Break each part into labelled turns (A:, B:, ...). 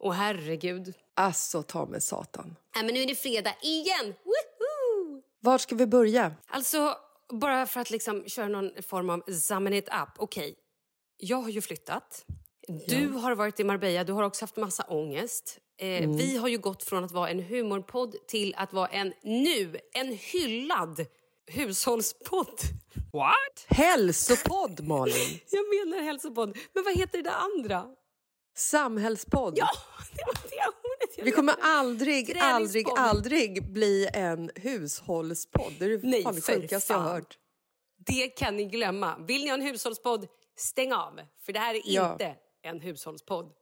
A: Åh herregud.
B: Alltså ta med satan.
A: Nej, men nu är det fredag igen! Woohoo!
B: Var ska vi börja?
A: Alltså, bara för att liksom köra någon form av summon it up. Okej, jag har ju flyttat. Du har varit i Marbella, du har också haft massa ångest. Eh, Vi har ju gått från att vara en humorpodd till att vara en nu, en hyllad hushållspodd. What?
B: Hälsopodd Malin!
A: Jag menar hälsopodd. Men vad heter det andra?
B: Samhällspodd.
A: Ja, det var det ordet jag
B: Vi kommer aldrig, aldrig, aldrig bli en hushållspodd. Det är
A: Nej,
B: fan det sjukaste jag har hört.
A: Det kan ni glömma. Vill ni ha en hushållspodd, stäng av. För det här är
B: Ja.
A: inte en hushållspodd.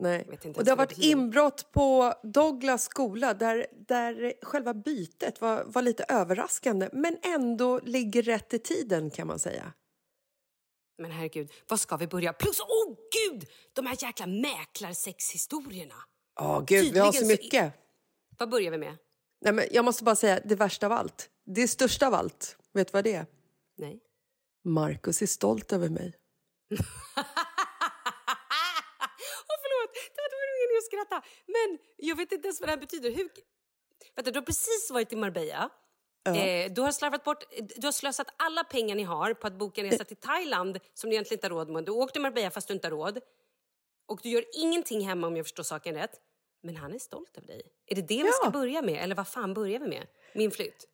B: Nej. Och det har varit inbrott på Douglas skola där, där själva bytet var, var lite överraskande men ändå ligger rätt i tiden kan man säga.
A: Men herregud, vad ska vi börja? Plus, oh, gud! De här jäkla mäklarsexhistorierna.
B: Ja, gud, vi har så
A: Tydligen så-
B: mycket.
A: Vad börjar vi med?
B: Nej, men jag måste bara säga det värsta av allt. Det största av allt. Vet du vad det är?
A: Nej.
B: Marcus är stolt över mig.
A: Åh, förlåt! Det var, det var meningen att skratta. Men jag vet inte ens vad det här betyder. Hur... Vänta, du har precis varit i Marbella. Eh, du har slarvat bort, du har slösat alla pengar ni har på att boka en resa till Thailand som du egentligen inte har råd med. Du åkte till Marbella fast du inte har råd. Och du gör ingenting hemma om jag förstår saken rätt. Men han är stolt över dig. Är det det vi ska
B: Ja.
A: börja med? Eller vad fan börjar vi med? Min flytt?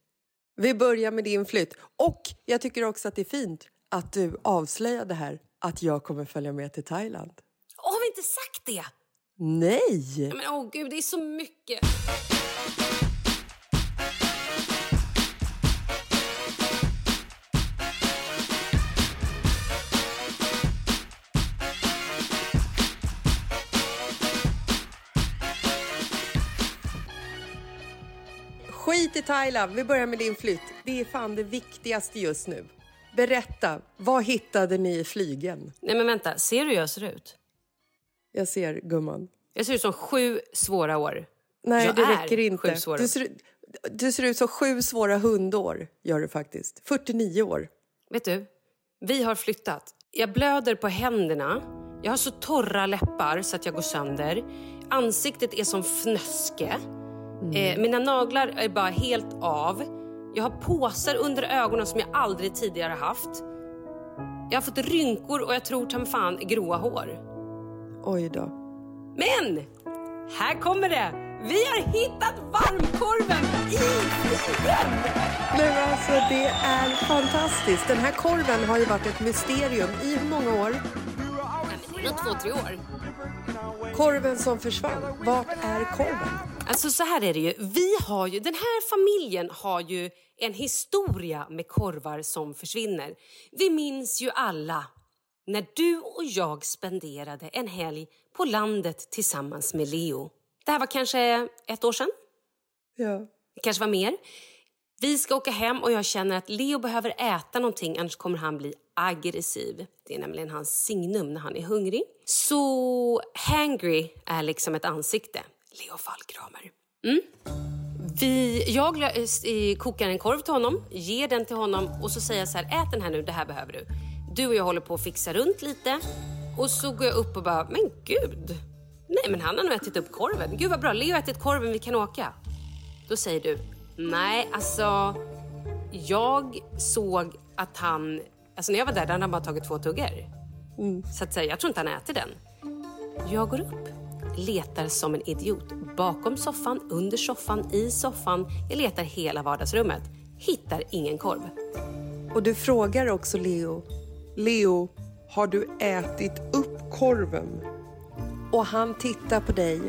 B: Vi börjar med din flytt. Och jag tycker också att det är fint att du avslöjade här att jag kommer följa med till Thailand.
A: Åh, har vi inte sagt det?
B: Nej!
A: Men åh gud, det är så mycket.
B: Thailand, vi börjar med din flytt. Det är fan det viktigaste just nu. Berätta, vad hittade ni i flygen?
A: Nej men vänta, ser du hur jag ser ut?
B: Jag ser gumman.
A: Jag ser ut som sju svåra år.
B: Nej,
A: jag
B: det
A: är
B: räcker inte. Du ser, du ser ut som sju svåra hundår, gör du faktiskt. 49 år.
A: Vet du, vi har flyttat. Jag blöder på händerna. Jag har så torra läppar så att jag går sönder. Ansiktet är som fnöske. Eh, mina naglar är bara helt av. Jag har påsar under ögonen som jag aldrig tidigare haft. Jag har fått rynkor och jag tror ta fan gråa hår.
B: Oj då.
A: Men! Här kommer det! Vi har hittat varmkorven i!
B: Nej, men alltså, det är fantastiskt. Den här korven har ju varit ett mysterium i hur många år?
A: Runt två, tre år.
B: Korven som försvann. Vart är korven?
A: Alltså så här är det ju. Vi har ju, den här familjen har ju en historia med korvar som försvinner. Vi minns ju alla när du och jag spenderade en helg på landet tillsammans med Leo. Det här var kanske ett år sedan.
B: Ja.
A: Det kanske var mer. Vi ska åka hem och jag känner att Leo behöver äta någonting annars kommer han bli aggressiv. Det är nämligen hans signum när han är hungrig. Så hangry är liksom ett ansikte. Leo fallkramar. Mm. Vi, jag kokar en korv till honom, ger den till honom och så säger jag så här, ät den här nu, det här behöver du. Du och jag håller på att fixa runt lite och så går jag upp och bara, men gud. Nej men han har nog ätit upp korven. Gud vad bra, Leo har ätit korven, vi kan åka. Då säger du, nej alltså, jag såg att han, alltså när jag var där, hade han bara tagit två tuggor. Så att säga, jag tror inte han äter den. Jag går upp, letar som en idiot. Bakom soffan, under soffan, i soffan. Jag letar hela vardagsrummet. Hittar ingen korv.
B: Och du frågar också Leo. Leo, har du ätit upp korven? Och han tittar på dig,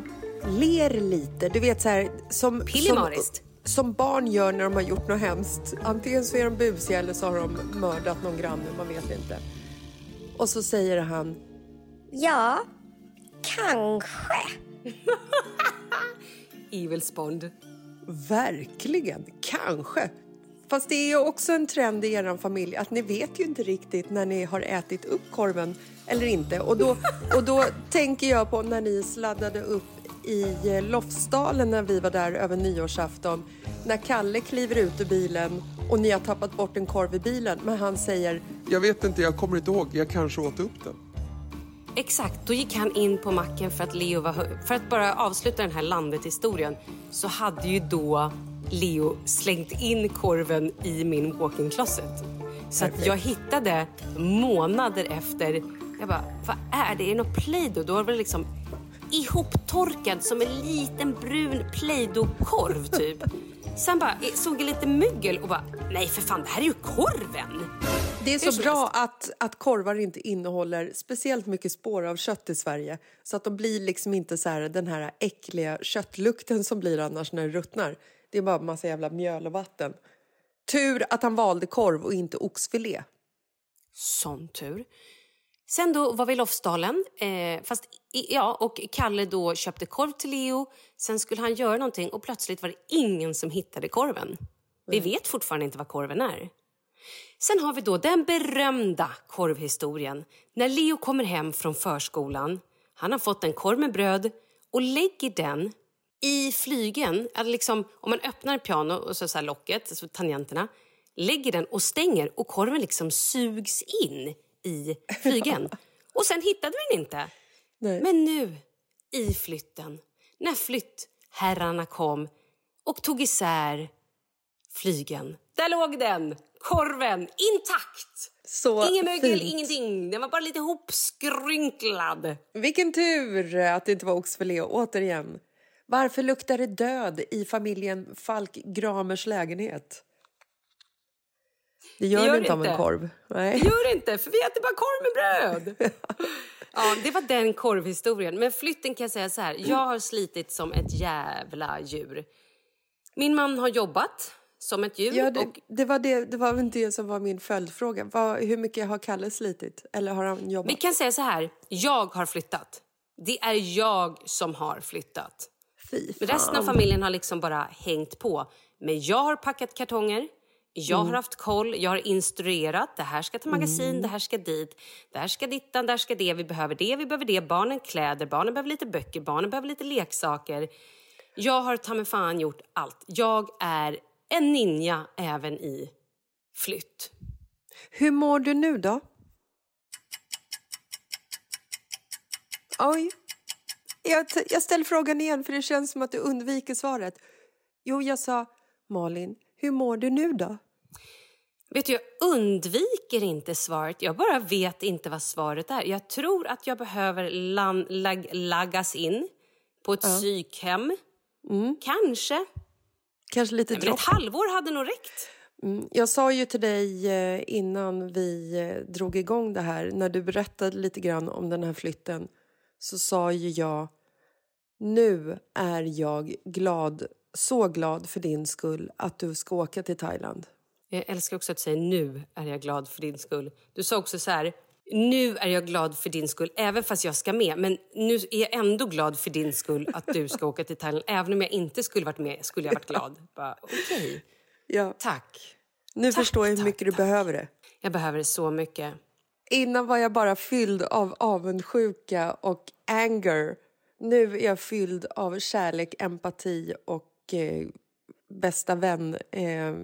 B: ler lite. Du vet så här som, som,
A: Pillemariskt.
B: som barn gör när de har gjort något hemskt. Antingen så är de busiga eller så har de mördat någon granne, man vet inte. Och så säger han,
C: Ja, kanske.
A: Evil Spond.
B: verkligen, kanske. Fast det är ju också en trend i er familj att ni vet ju inte riktigt när ni har ätit upp korven eller inte. Och då, och då tänker jag på när ni sladdade upp i eh, Lofsdalen när vi var där över nyårsafton. När Kalle kliver ut ur bilen och ni har tappat bort en korv i bilen men han säger
D: Jag vet inte, jag kommer inte ihåg. Jag kanske åt upp den.
A: Exakt, då gick han in på macken för att Leo var För att bara avsluta den här landet-historien så hade ju då Leo slängt in korven i min walk-in closet. Så att jag hittade månader efter, jag bara, vad är det? Är det något Play-Doh? Då var det liksom ihoptorkad som en liten brun Play-Doh-korv typ. Sen bara såg jag lite mögel och bara, nej för fan det här är ju korven!
B: Det är så bra att, att korvar inte innehåller speciellt mycket spår av kött i Sverige. Så att de blir liksom inte så här, den här äckliga köttlukten som blir annars när det ruttnar. Det är bara massa jävla mjöl och vatten. Tur att han valde korv och inte oxfilé.
A: Sån tur. Sen då var vi i Lofsdalen, eh, fast ja, och Kalle då köpte korv till Leo. Sen skulle han göra någonting och plötsligt var det ingen som hittade korven. Vi vet fortfarande inte vad korven är. Sen har vi då den berömda korvhistorien. När Leo kommer hem från förskolan. Han har fått en korv med bröd och lägger den i flygen. Alltså liksom, om man öppnar piano och så, så här locket, alltså tangenterna, lägger den och stänger och korven liksom sugs in i flygen. och sen hittade vi den inte.
B: Nej.
A: Men nu, i flytten, när flyttherrarna kom och tog isär flygen. Där låg den, korven, intakt!
B: Så
A: Ingen mögel,
B: fint.
A: ingenting. Den var bara lite hopskrynklad.
B: Vilken tur att det inte var oxfilé återigen. Varför luktar det död i familjen Falk Gramers lägenhet? Det gör,
A: Gör
B: det inte av en korv. Nej.
A: Gör det inte, för vi äter bara korv med bröd. ja, det var den korvhistorien. Men flytten kan jag säga så här. Jag har slitit som ett jävla djur. Min man har jobbat som ett djur.
B: Ja, det,
A: och
B: det, var det, det var väl det som var min följdfråga. Vad, hur mycket har Kalle slitit? Eller har han jobbat?
A: vi kan säga så här. Jag har flyttat. Det är jag som har flyttat.
B: Fy fan.
A: Resten av familjen har liksom bara hängt på. Men jag har packat kartonger. Jag
B: Mm.
A: har haft koll, jag har instruerat. Det här ska till magasin, det här ska dit. Det här ska dittan, där ska det. Vi behöver det, vi behöver det. Barnen kläder, barnen behöver lite böcker, barnen behöver lite leksaker. Jag har ta mig fan gjort allt. Jag är en ninja även i flytt.
B: Hur mår du nu då? Oj. Jag, jag ställer frågan igen för det känns som att du undviker svaret. Jo, jag sa Malin, hur mår du nu då?
A: Vet du, jag undviker inte svaret. Jag bara vet inte vad svaret är. Jag tror att jag behöver lan, lag, laggas in på ett psykhem. Kanske.
B: Kanske lite
A: Nej, men ett
B: dropp.
A: halvår hade nog räckt.
B: Mm, Jag sa ju till dig eh, innan vi eh, drog igång det här, när du berättade lite grann om den här flytten, så sa ju jag nu är jag glad, så glad för din skull att du ska åka till Thailand.
A: Jag älskar också att säga nu är jag glad för din skull. Du sa också så här, nu är jag glad för din skull, även fast jag ska med. Men nu är jag ändå glad för din skull att du ska åka till Thailand. Även om jag inte skulle varit med skulle jag varit glad. Bara, Okej,
B: Ja.
A: tack.
B: Nu
A: Tack,
B: förstår jag hur
A: tack,
B: mycket du
A: tack.
B: behöver det.
A: Jag behöver det så mycket.
B: Innan var jag bara fylld av avundsjuka och anger. Nu är jag fylld av kärlek, empati och eh, bästa vän, eh,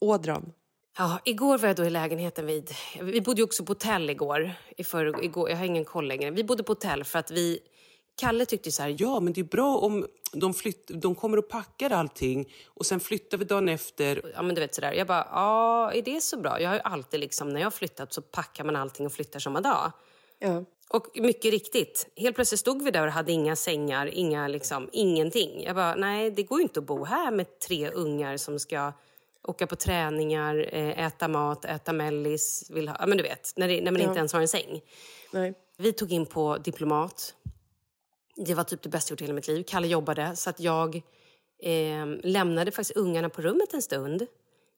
B: ådran.
A: Ja, igår var jag då i lägenheten vid... Vi bodde ju också på hotell igår. I förrgår, igår. Jag har ingen koll längre. Vi bodde på hotell för att vi... Kalle tyckte så här...
E: Ja, men det är bra om de, flytt, de kommer och packar allting och sen flyttar vi dagen efter.
A: Ja, men du vet sådär. Jag bara, ja, är det så bra? Jag har ju alltid liksom, när jag har flyttat så packar man allting och flyttar samma dag.
B: Ja.
A: Och mycket riktigt, helt plötsligt stod vi där och hade inga sängar, inga liksom, ingenting. Jag bara, nej, det går ju inte att bo här med tre ungar som ska åka på träningar, eh, äta mat, äta mellis, vill ha, men du vet, när, det, när man
B: Ja.
A: inte ens har en säng.
B: Nej.
A: Vi tog in på Diplomat. Det var typ det bästa jag gjort i hela mitt liv. Kalle jobbade, så att jag eh, lämnade faktiskt ungarna på rummet en stund.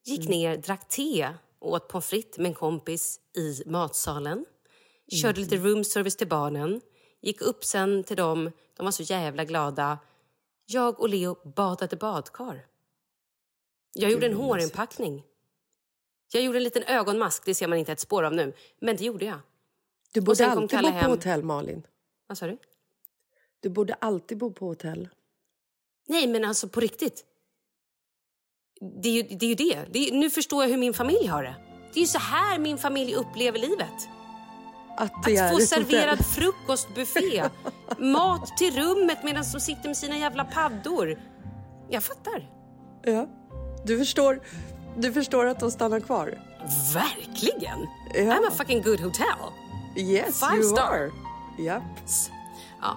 A: Gick ner, drack te och åt pommes frites med en kompis i matsalen. Körde lite room service till barnen. Gick upp sen till dem. De var så jävla glada. Jag och Leo badade badkar. Jag gjorde en hårinpackning. Jag gjorde en liten ögonmask, det ser man inte ett spår av nu. Men det gjorde jag.
B: Du borde alltid bo
A: Kalle
B: på
A: hem.
B: hotell, Malin.
A: Vad sa du?
B: Du borde alltid bo på hotell.
A: Nej, men alltså på riktigt. Det är ju det. Är ju det. det är, nu förstår jag hur min familj har det. Det är ju så här min familj upplever livet.
B: Att, det
A: Att få serverad
B: hotell.
A: frukostbuffé. Mat till rummet medan de sitter med sina jävla paddor. Jag fattar.
B: Ja. Du, förstår, du förstår att de stannar kvar?
A: Verkligen.
B: Ja.
A: I'm a fucking good hotel.
B: Yes,
A: Five
B: you
A: star.
B: are. Japp.
A: Ja.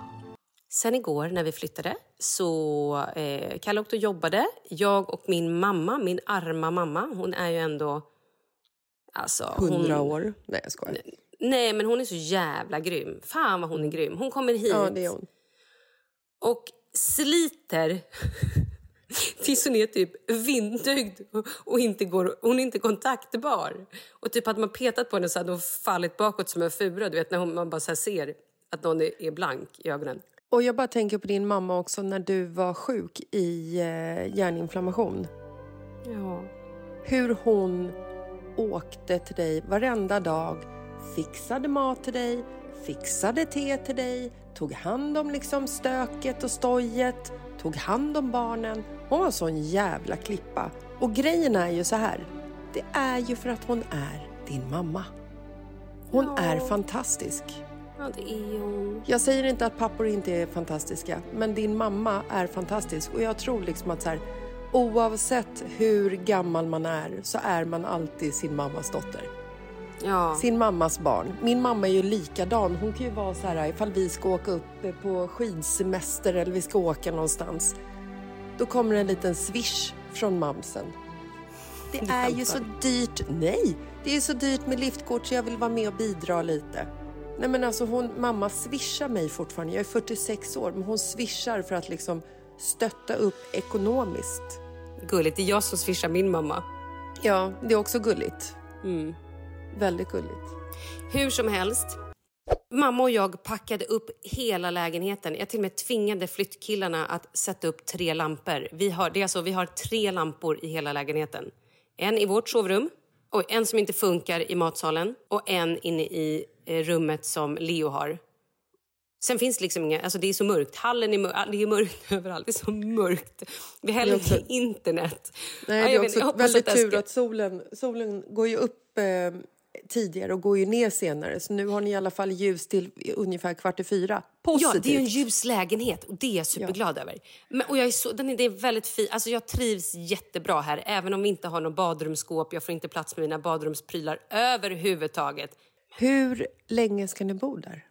A: Sen igår när vi flyttade så eh, Kalle åkte och jobbade. Jag och min mamma, min arma mamma, hon är ju ändå... Alltså,
B: Hundra
A: hon,
B: år. Nej, jag skojar.
A: Nej, men hon är så jävla grym. Fan vad hon är grym. Hon kommer hit
B: Ja,
A: och sliter tills hon är typ vindögd och- inte går, hon är inte kontaktbar. Och typ hade man petat på henne så hade hon fallit bakåt som en fura. Du vet när hon, man bara så här ser att någon är, är blank i ögonen.
B: Och jag bara tänker på din mamma också när du var sjuk i eh, hjärninflammation.
A: Ja.
B: Hur hon åkte till dig varenda dag, fixade mat till dig, fixade te till dig, tog hand om liksom stöket och stojet, tog hand om barnen. Hon var en sån jävla klippa. Och grejen är ju så här, det är ju för att hon är din mamma. Hon
A: Ja.
B: är fantastisk.
A: Ja, det är hon.
B: Jag säger inte att pappor inte är fantastiska, men din mamma är fantastisk. Och jag tror liksom att så här, oavsett hur gammal man är så är man alltid sin mammas dotter.
A: Ja.
B: Sin mammas barn. Min mamma är ju likadan. Hon kan ju vara så här ifall vi ska åka upp på skidsemester eller vi ska åka någonstans. Då kommer en liten swish från mamsen. det
A: Du
B: är ju
A: skämtar.
B: så dyrt. Nej, det är så dyrt med liftkort så jag vill vara med och bidra lite. Nej men alltså hon, mamma swishar mig fortfarande. Jag är 46 år men hon swishar för att liksom stötta upp ekonomiskt.
A: Gulligt, det är jag som swishar min mamma.
B: Ja, det är också gulligt.
A: Mm.
B: Väldigt gulligt.
A: Hur som helst. Mamma och jag packade upp hela lägenheten. Jag till och med tvingade flyttkillarna att sätta upp tre lampor. Vi har, det är alltså, vi har tre lampor i hela lägenheten. En i vårt sovrum, och en som inte funkar i matsalen och en inne i eh, rummet som Leo har. Sen finns det liksom inga... Alltså det är så mörkt. Hallen är, mör, det är mörkt överallt. Det är så mörkt. Vi har heller inte internet.
B: Nej,
A: Ja,
B: det är
A: vet-
B: också
A: hoppas
B: väldigt tur att solen, solen går ju upp eh, tidigare och går ju ner senare. Så nu har ni i alla fall ljus till ungefär kvart i fyra. Positivt.
A: Ja, det är en ljus lägenhet och det är jag superglad över. Men, och jag är så, den är, det är väldigt fin. Alltså jag trivs jättebra här, även om vi inte har något badrumsskåp. Jag får inte plats med mina badrumsprylar överhuvudtaget.
B: Hur länge ska ni bo där?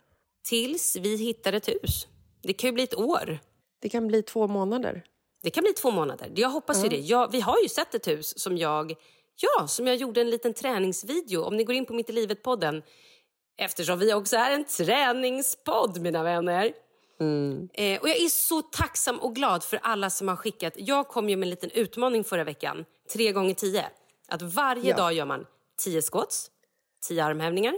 A: Tills vi hittar ett hus. Det kan ju bli ett år.
B: Det kan bli två månader.
A: Det kan bli två månader. Jag hoppas ju det. Jag, vi har ju sett ett hus som jag, ja, som jag gjorde en liten träningsvideo. Om ni går in på Mitt i livet-podden, eftersom vi också är en träningspodd, mina vänner. Eh, och jag är så tacksam och glad för alla som har skickat. Jag kom ju med en liten utmaning förra veckan, tre gånger tio. Att varje
B: Ja.
A: dag gör man tio squats, tio armhävningar,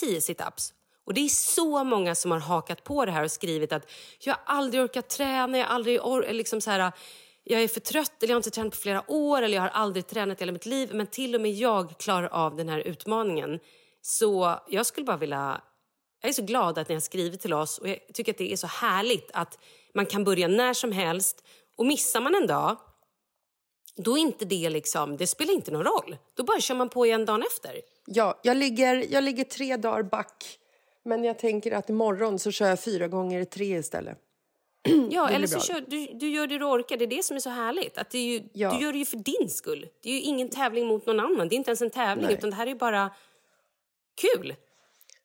A: tio situps. Och det är så många som har hakat på det här och skrivit att jag har aldrig orkat träna, jag har aldrig or- liksom så här, jag är för trött eller jag har inte tränat på flera år eller jag har aldrig tränat i hela mitt liv. Men till och med jag klarar av den här utmaningen. Så jag skulle bara vilja jag är så glad att ni har skrivit till oss och jag tycker att det är så härligt att man kan börja när som helst. Och missar man en dag, då är inte det liksom, det spelar inte någon roll. Då bara kör man på igen dagen efter.
B: Ja, jag ligger, jag ligger tre dagar back. Men jag tänker att imorgon så kör jag fyra gånger tre istället.
A: Ja, eller så kör, du, du gör det du orkar. Det är det som är så härligt. Att det ju,
B: Ja.
A: Du gör det ju för din skull. Det är ju ingen tävling mot någon annan. Det är inte ens en tävling,
B: Nej.
A: utan det här är bara kul.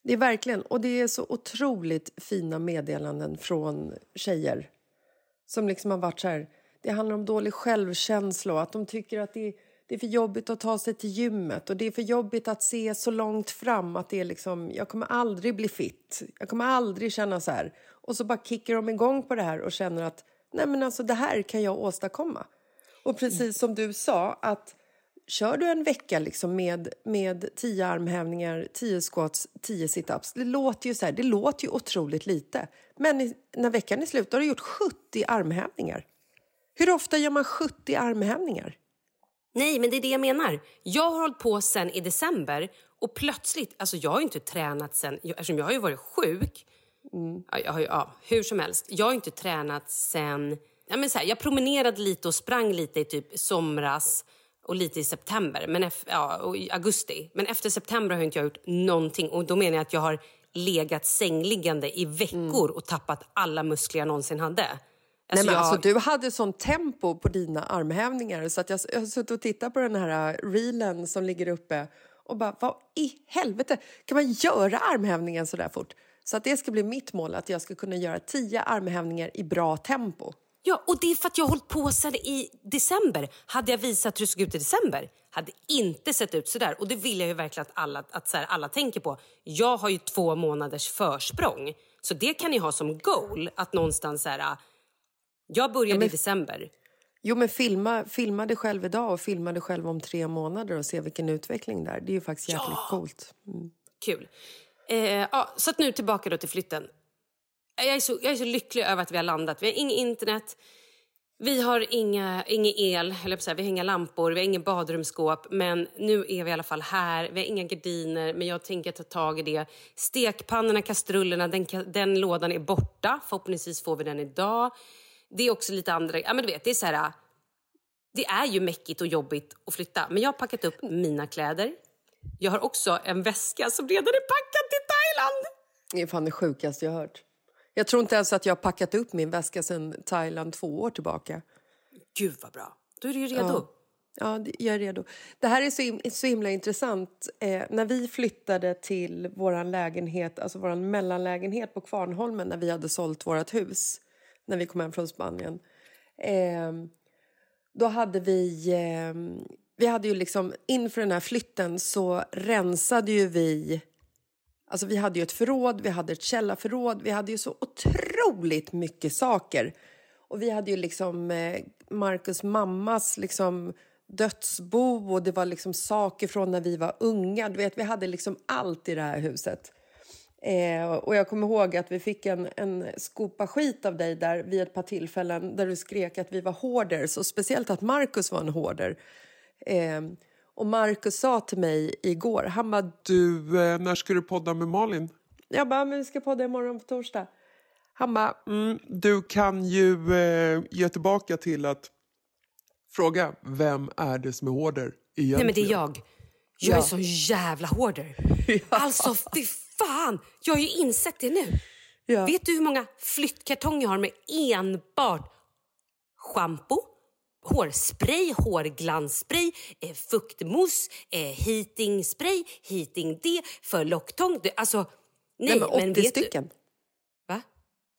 B: Det är verkligen, och det är så otroligt fina meddelanden från tjejer som liksom har varit så här, det handlar om dålig självkänsla och att de tycker att det är, det är för jobbigt att ta sig till gymmet och det är för jobbigt att se så långt fram att det är liksom, jag kommer aldrig bli fit, jag kommer aldrig känna så här. Och så bara kickar de igång på det här och känner att nej men alltså det här kan jag åstadkomma. Och precis som du sa att Kör du en vecka liksom med, med tio armhävningar, tio squats, tio situps. Det låter ju så här, det låter ju otroligt lite. Men i, när veckan är slut har du gjort 70 armhävningar. Hur ofta gör man 70 armhävningar?
A: Nej, men det är det jag menar. Jag har hållit på sen i december och plötsligt, alltså jag har ju inte tränat sen, jag- eftersom jag har ju varit sjuk. Ja, jag har ju, ja, hur som helst, jag har inte tränat sen, ja men så här, jag promenerade lite och sprang lite i typ somras och lite i september, men ef- ja, och i augusti. Men efter september har jag inte jag gjort någonting och då menar jag att jag har legat sängliggande i veckor och tappat alla muskler jag någonsin hade.
B: Nej, men
A: jag-
B: alltså, du hade sån tempo på dina armhävningar så att jag, jag har suttit och tittat på den här reelen som ligger uppe och bara, vad i helvete, kan man göra armhävningen så där fort? Så att det ska bli mitt mål, att jag ska kunna göra tio armhävningar i bra tempo.
A: Ja, och det är för att jag har hållit på sedan i december. Hade jag visat hur det såg ut i december hade inte sett ut så där. Och det vill jag ju verkligen att alla, att så här, alla tänker på. Jag har ju två månaders försprång. Så det kan ni ha som goal. Att någonstans så här... Jag började i december.
B: Jo, men filma, filma dig själv idag och filma dig själv om tre månader och se vilken utveckling det är. Det är ju faktiskt jäkligt coolt. Mm.
A: Kul. Eh, ja, så att nu tillbaka då till flytten. Jag är, så, jag är så lycklig över att vi har landat. Vi har inget internet, vi har inga, ingen el, eller så här, vi har inga lampor, vi har ingen badrumsskåp. Men nu är vi i alla fall här. Vi har inga gardiner, men jag tänker ta tag i det. Stekpannorna, kastrullerna, den, den lådan är borta. Förhoppningsvis får vi den idag. Det är också lite andra... Ja, men du vet, det är så här... Det är ju mäckigt och jobbigt att flytta, men jag har packat upp mina kläder. Jag har också en väska som redan är packad till Thailand.
B: Det är fan det sjukaste jag har hört. Jag tror inte ens att jag har packat upp min väska sedan Thailand två år tillbaka.
A: Gud vad bra. Då är du ju redo.
B: Ja. Ja, jag är redo. Det här är så, him- så himla intressant. Eh, när vi flyttade till vår lägenhet, alltså vår mellanlägenhet på Kvarnholmen när vi hade sålt vårt hus, när vi kom hem från Spanien. Eh, då hade vi... Eh, vi hade ju liksom, inför den här flytten så rensade ju vi... Alltså vi hade ju ett förråd, vi hade ett källarförråd, vi hade ju så otroligt mycket saker. Och vi hade ju liksom eh, Marcus mammas liksom dödsbo och det var liksom saker från när vi var unga. Du vet, vi hade liksom allt i det här huset. Eh, och jag kommer ihåg att vi fick en, en skopa skit av dig där vid ett par tillfällen där du skrek att vi var hoarders och speciellt att Marcus var en hoarder. Eh, och Marcus sa till mig igår, han bara...
D: Du, eh, när ska du podda med Malin?
B: Jag bara, men vi ska podda imorgon på torsdag. Han bara...
D: Mm, du kan ju eh, ge tillbaka till att fråga vem är det som är hoarder egentligen?
A: Nej men det är jag. Jag är
B: Ja.
A: så jävla hoarder. Alltså fy fan! Jag har ju insett det nu.
B: Ja.
A: Vet du hur många flyttkartonger jag har med enbart schampo, hårspray, hårglansspray, eh, fuktmousse, eh, heatingspray, heating D för locktång. Alltså, nej,
B: Nej, men 80
A: vet
B: stycken.
A: Du, va?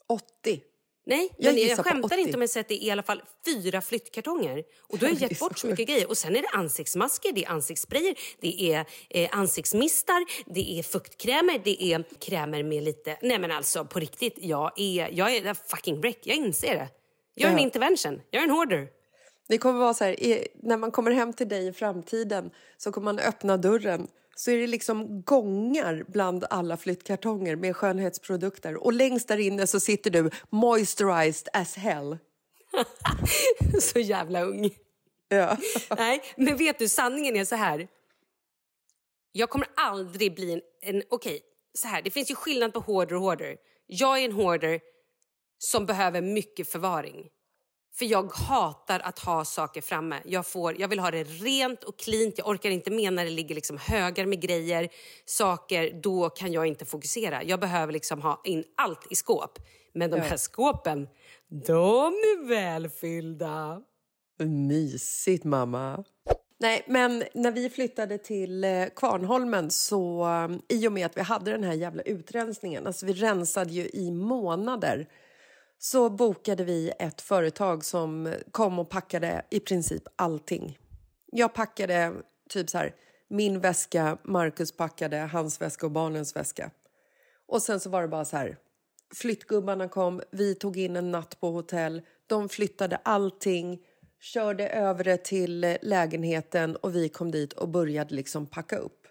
B: 80.
A: Nej,
B: Jag
A: men jag skämtar
B: 80.
A: inte om jag säger att det är i alla fall fyra flyttkartonger. Och då har jag gett bort så mycket grejer. Och sen är det ansiktsmasker, det är ansiktssprayer, det är eh, ansiktsmistar, det är fuktkrämer, det är krämer med lite... Nej men alltså på riktigt, jag är, jag är fucking wreck. Jag inser det. Jag är en
B: Ja.
A: intervention, jag är en hoarder.
B: Det kommer vara så här, när man kommer hem till dig i framtiden så kommer man öppna dörren så är det liksom gångar bland alla flyttkartonger med skönhetsprodukter och längst där inne så sitter du moisturized as hell.
A: så jävla ung.
B: Ja.
A: Nej, men vet du, sanningen är så här. Jag kommer aldrig bli en... en Okej, så här. Det finns ju skillnad på hoarder och hoarder. Jag är en hoarder som behöver mycket förvaring. För jag hatar att ha saker framme. Jag, får, jag vill ha det rent och cleant. Jag orkar inte med när det ligger liksom högar med grejer, saker. Då kan jag inte fokusera. Jag behöver liksom ha in allt i skåp. Men de här skåpen, de är välfyllda.
B: Mysigt, mamma. Nej, men när vi flyttade till eh, Kvarnholmen så eh, i och med att vi hade den här jävla utrensningen, alltså vi rensade ju i månader, så bokade vi ett företag som kom och packade i princip allting. Jag packade typ så här, min väska, Marcus packade hans väska och barnens väska. Och sen så var det bara så här, flyttgubbarna kom, vi tog in en natt på hotell, de flyttade allting, körde över det till lägenheten och vi kom dit och började liksom packa upp.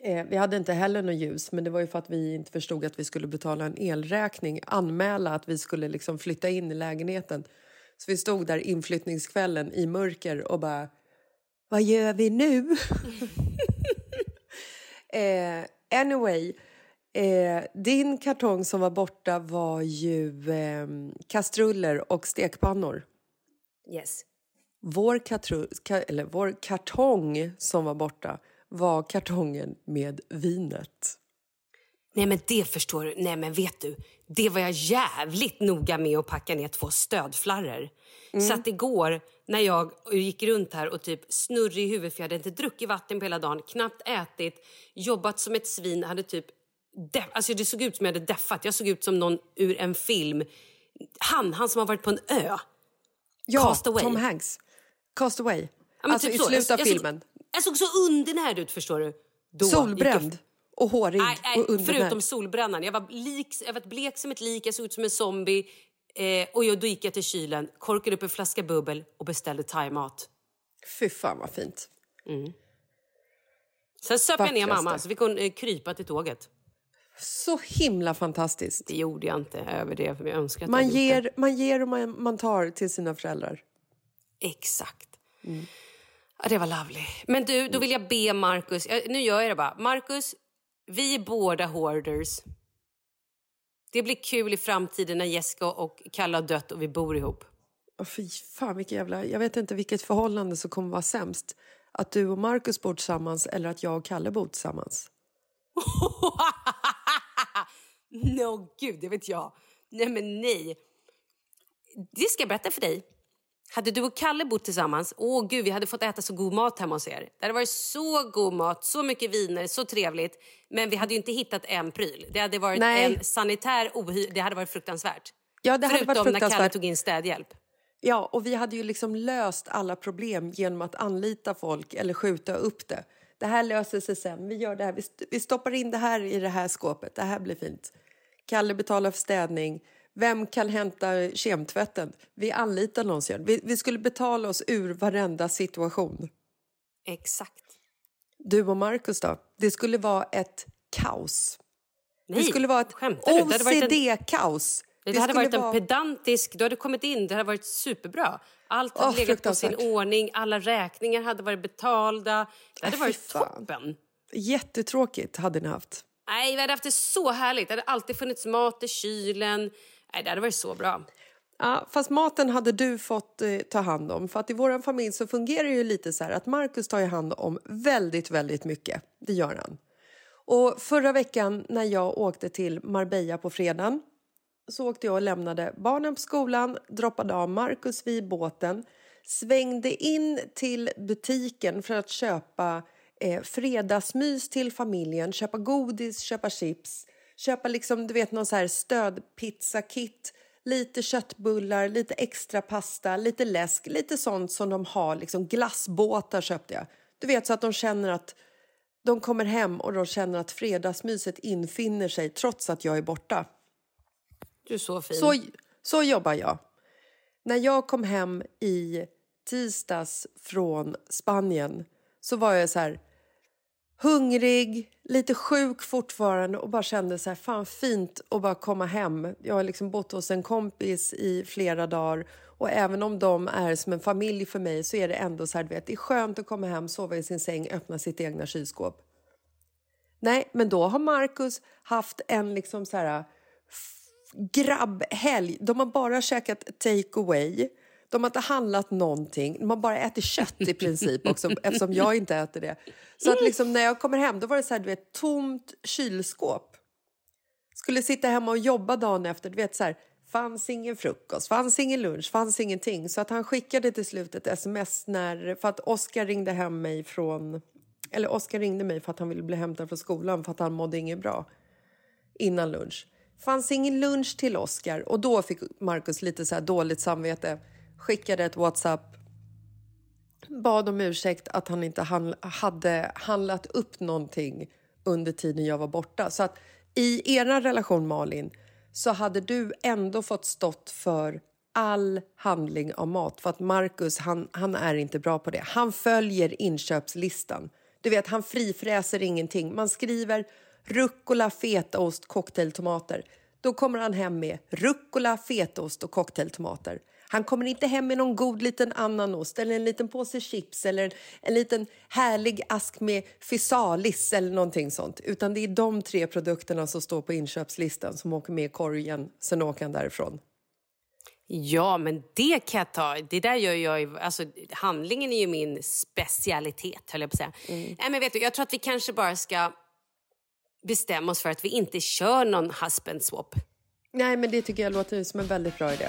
B: Eh, vi hade inte heller något ljus, men det var ju för att vi inte förstod att vi skulle betala en elräkning, anmäla att vi skulle liksom flytta in i lägenheten. Så vi stod där inflyttningskvällen i mörker och bara, vad gör vi nu? eh, anyway, eh, din kartong som var borta var ju eh, kastruller och stekpannor.
A: Yes.
B: Vår, katru, ka, eller vår kartong som var borta var kartongen med vinet.
A: Nej men det förstår du. Nej men vet du, det var jag jävligt noga med att packa ner två stödflarror. Så att igår när jag gick runt här och typ snurrig i huvudet för jag hade inte druckit vatten på hela dagen, knappt ätit, jobbat som ett svin, hade typ deff, alltså det såg ut som jag hade deffat. Jag såg ut som någon ur en film. Han, han som har varit på en ö.
B: Ja,
A: Cast Away.
B: Tom Hanks. Cast Away.
A: Ja,
B: alltså
A: typ
B: i slutet av filmen.
A: Såg, jag såg så undernärd ut förstår du. Då gick jag-
B: Solbränd och hårig
A: Nej, nej
B: och undernärd.
A: förutom solbrännan. Jag var, lik, jag var blek som ett lik, jag såg ut som en zombie. Eh, och jag, då gick jag till kylen, korkade upp en flaska bubbel och beställde thaimat.
B: Fy fan vad fint.
A: Sen söp jag ner mamma så fick hon eh, krypa till tåget.
B: Så himla fantastiskt.
A: Det gjorde jag inte över det, för jag önskar att
B: Man ger, man ger och man, man tar till sina föräldrar.
A: Exakt. Ja, det var lovely. Men du, då vill jag be Marcus, nu gör jag det bara. Marcus, vi är båda hoarders. Det blir kul i framtiden när Jessica och Kalle har dött och vi bor ihop.
B: Oh, fy fan, vilket jävla... Jag vet inte vilket förhållande som kommer vara sämst. Att du och Markus bor tillsammans eller att jag och Kalle bor tillsammans.
A: no, gud, det vet jag. Nej, men nej. Det ska jag berätta för dig. Hade du och Kalle bott tillsammans, åh gud, vi hade fått äta så god mat hemma hos er. Det hade varit så god mat, så mycket viner, så trevligt. Men vi hade ju inte hittat en pryl. Det hade varit
B: Nej.
A: en sanitär ohy... Det hade varit fruktansvärt.
B: Ja, det hade
A: Förutom
B: varit
A: när Kalle
B: fruktansvärt.
A: tog in städhjälp.
B: Ja, och vi hade ju liksom löst alla problem genom att anlita folk eller skjuta upp det. Det här löser sig sen. Vi gör det här. Vi stoppar in det här i det här skåpet. Det här blir fint. Kalle betalar för städning. Vem kan hämta kemtvätten? Vi anlitar någon. sen. Vi, vi skulle betala oss ur varenda situation.
A: Exakt.
B: Du och Markus då? Det skulle vara ett kaos.
A: Nej,
B: det skulle vara ett
A: du? Det hade varit en-
B: OCD-kaos.
A: Det, hade varit en
B: vara-
A: pedantisk... Du hade kommit in, det hade varit superbra. Allt hade
B: Åh,
A: legat på sin ordning, alla räkningar hade varit betalda. Det hade
B: Äh,
A: varit
B: fan.
A: toppen.
B: Jättetråkigt hade ni haft.
A: Nej, vi hade haft det så härligt. Det hade alltid funnits mat i kylen. Nej, det hade varit så bra.
B: Ja, fast maten hade du fått eh, ta hand om. För att i vår familj så fungerar det ju lite så här att Markus tar ju hand om väldigt, väldigt mycket. Det gör han. Och förra veckan när jag åkte till Marbella på fredagen så åkte jag och lämnade barnen på skolan, droppade av Markus vid båten, svängde in till butiken för att köpa eh, fredagsmys till familjen, köpa godis, köpa chips, köpa liksom, du vet, någon så här stödpizzakit, lite köttbullar, lite extra pasta, lite läsk, lite sånt som de har, liksom glassbåtar köpte jag. Du vet, så att de känner att de kommer hem och de känner att fredagsmyset infinner sig trots att jag är borta.
A: Du är så fin.
B: Så, så jobbar jag. När jag kom hem i tisdags från Spanien så var jag så här hungrig, lite sjuk fortfarande och bara kände så här, fan fint att bara komma hem. Jag har liksom bott hos en kompis i flera dagar och även om de är som en familj för mig så är det ändå så här, du vet, det är skönt att komma hem, sova i sin säng, öppna sitt egna kylskåp. Nej, men då har Marcus haft en liksom så här grabbhelg. De har bara käkat take away. De har inte handlat någonting. De har bara ätit kött i princip också, eftersom jag inte äter det. Så att liksom, när jag kommer hem då var det så här, du vet, tomt kylskåp. Skulle sitta hemma och jobba dagen efter. Du vet, så här, fanns ingen frukost, fanns ingen lunch, fanns ingenting. Så att han skickade till slut ett sms när, för att Oskar ringde hem mig från... Eller Oskar ringde mig för att han ville bli hämtad från skolan för att han mådde inget bra innan lunch. fanns ingen lunch till Oscar och då fick Markus lite så här dåligt samvete. Skickade ett Whatsapp. Bad om ursäkt att han inte han, hade handlat upp någonting under tiden jag var borta. Så att i er relation Malin så hade du ändå fått stått för all handling av mat. För att Marcus, han, han är inte bra på det. Han följer inköpslistan. Du vet, han frifräser ingenting. Man skriver rucola, fetaost, cocktailtomater. Då kommer han hem med rucola, fetaost och cocktailtomater. Han kommer inte hem med någon god liten annan ost eller en liten påse chips eller en, en liten härlig ask med fysalis eller någonting sånt. Utan det är de tre produkterna som står på inköpslistan som åker med i korgen, sen åker han därifrån.
A: Ja, men det kan jag ta. Det där gör jag alltså, handlingen är ju min specialitet, höll jag på att säga. Nej, men vet du, jag tror att vi kanske bara ska bestämma oss för att vi inte kör någon husband swap.
B: Nej, men det tycker jag låter som en väldigt bra idé.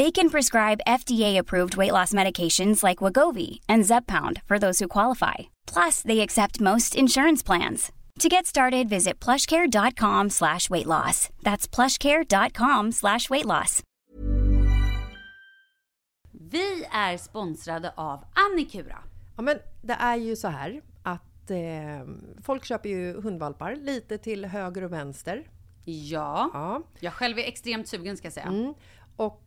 F: They can prescribe FDA-approved weight loss medications like Wagovi and Zepbound for those who qualify. Plus, they accept most insurance plans. To get started, visit plushcare.com slash weight loss. That's plushcare.com slash weight loss.
G: Vi är sponsrade av Annikura.
B: Ja, men det är ju så här att eh, folk köper ju hundvalpar lite till höger och vänster.
G: Ja.
B: Ja.
G: Jag själv är extremt sugen ska jag säga.
B: Mm. Och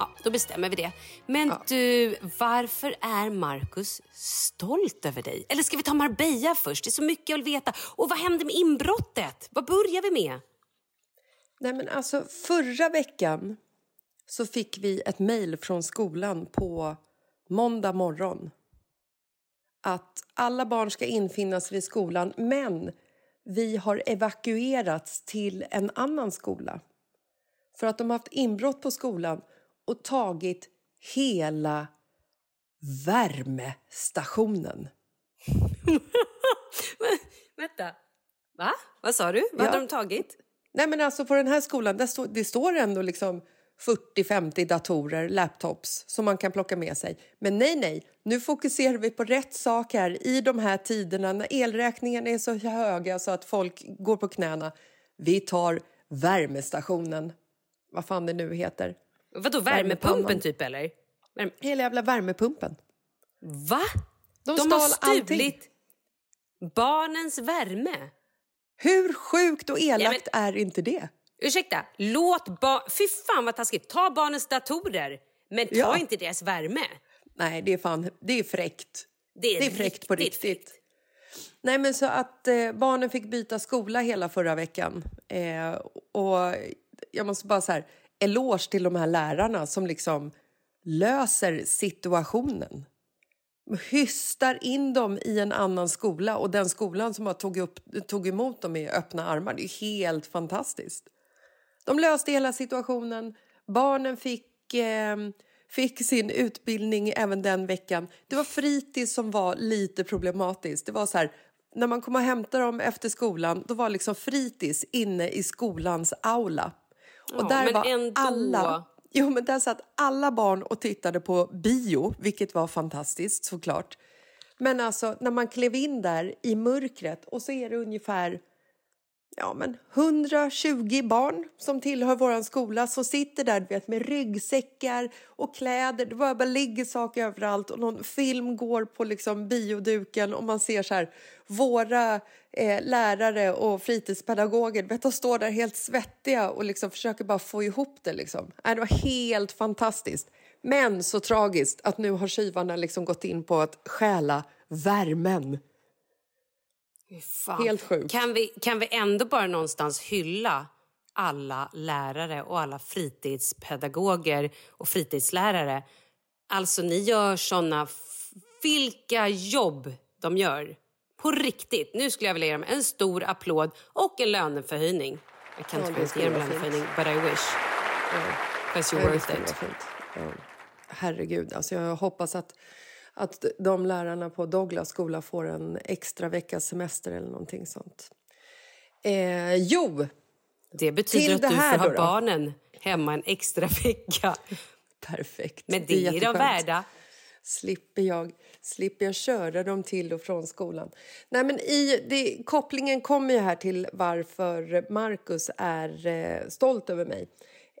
A: Ja, då bestämmer vi det. Men du, varför är Markus stolt över dig? Eller ska vi ta Marbella först? Det är så mycket jag vill veta. Och vad hände med inbrottet? Vad börjar vi med?
H: Nej, men alltså, förra veckan så fick vi ett mejl från skolan på måndag morgon att alla barn ska infinnas vid skolan men vi har evakuerats till en annan skola för att de har haft inbrott på skolan och tagit hela värmestationen.
A: Vänta. Va? Vad sa du? Vad
H: Ja.
A: hade de tagit?
H: Nej men alltså på den här skolan, där stå, det står ändå liksom 40-50 datorer, laptops som man kan plocka med sig. Men nej, nej, nu fokuserar vi på rätt sak här i de här tiderna när elräkningarna är så höga så att folk går på knäna. Vi tar värmestationen, vad fan det nu heter.
A: Vadå, värmepumpen
H: Värmepannan.
A: typ eller? Värme...
H: Hela jävla värmepumpen.
A: Va?
H: De,
A: De har
H: stal allting.
A: stulit barnens värme?
H: Hur sjukt och elakt
A: Ja,
H: är inte det?
A: Ursäkta, låt barn... Fy fan vad taskigt. Ta barnens datorer, men ta
H: Ja.
A: inte deras värme.
H: Nej, det är fan, det är fräckt.
A: Det är,
H: Det är fräckt på
A: riktigt
H: riktigt. Nej, men så att eh, barnen fick byta skola hela förra veckan. Eh, och jag måste bara så här, eloge till de här lärarna som liksom löser situationen. Hystar in dem i en annan skola och den skolan som har tog, upp, tog emot dem med öppna armar. Det är helt fantastiskt. De löste hela situationen. Barnen fick, eh, fick sin utbildning även den veckan. Det var fritids som var lite problematiskt. Det var så här,
B: när man kom och hämtade dem efter skolan, då var liksom fritids inne i skolans aula. Och
A: Ja,
B: där
A: men
B: var
A: ändå.
B: alla... Jo, men där satt alla barn och tittade på bio, vilket var fantastiskt såklart. Men alltså, när man klev in där i mörkret och så är det ungefär ja, men 120 barn som tillhör vår skola som sitter där vet, med ryggsäckar och kläder. Det bara, bara ligger saker överallt och någon film går på liksom bioduken och man ser så här våra eh, lärare och fritidspedagoger vet, de står där helt svettiga och liksom försöker bara få ihop det. Liksom. Det var helt fantastiskt. Men så tragiskt att nu har tjuvarna liksom gått in på att stjäla värmen.
A: Fan.
B: Helt sjukt.
A: Kan vi, kan vi ändå bara någonstans hylla alla lärare och alla fritidspedagoger och fritidslärare? Alltså, ni gör såna... Vilka jobb de gör! På riktigt. Nu skulle jag vilja ge dem en stor applåd och en löneförhöjning. Jag kan
B: Ja,
A: inte ge dem en löneförhöjning, but I wish. Because you're worth it.
B: Ja. Herregud, alltså jag hoppas att, att de lärarna på Douglas skola får en extra veckas semester eller någonting sånt. Eh, jo!
A: Det betyder
B: Till
A: att
B: det
A: du får ha
B: då
A: barnen hemma en extra vecka.
B: Perfekt.
A: Men det är de
B: jätteskönt.
A: värda.
B: Slipper jag, slipper jag köra dem till och från skolan. Nej, men i, det, kopplingen kommer ju här till varför Marcus är eh, stolt över mig.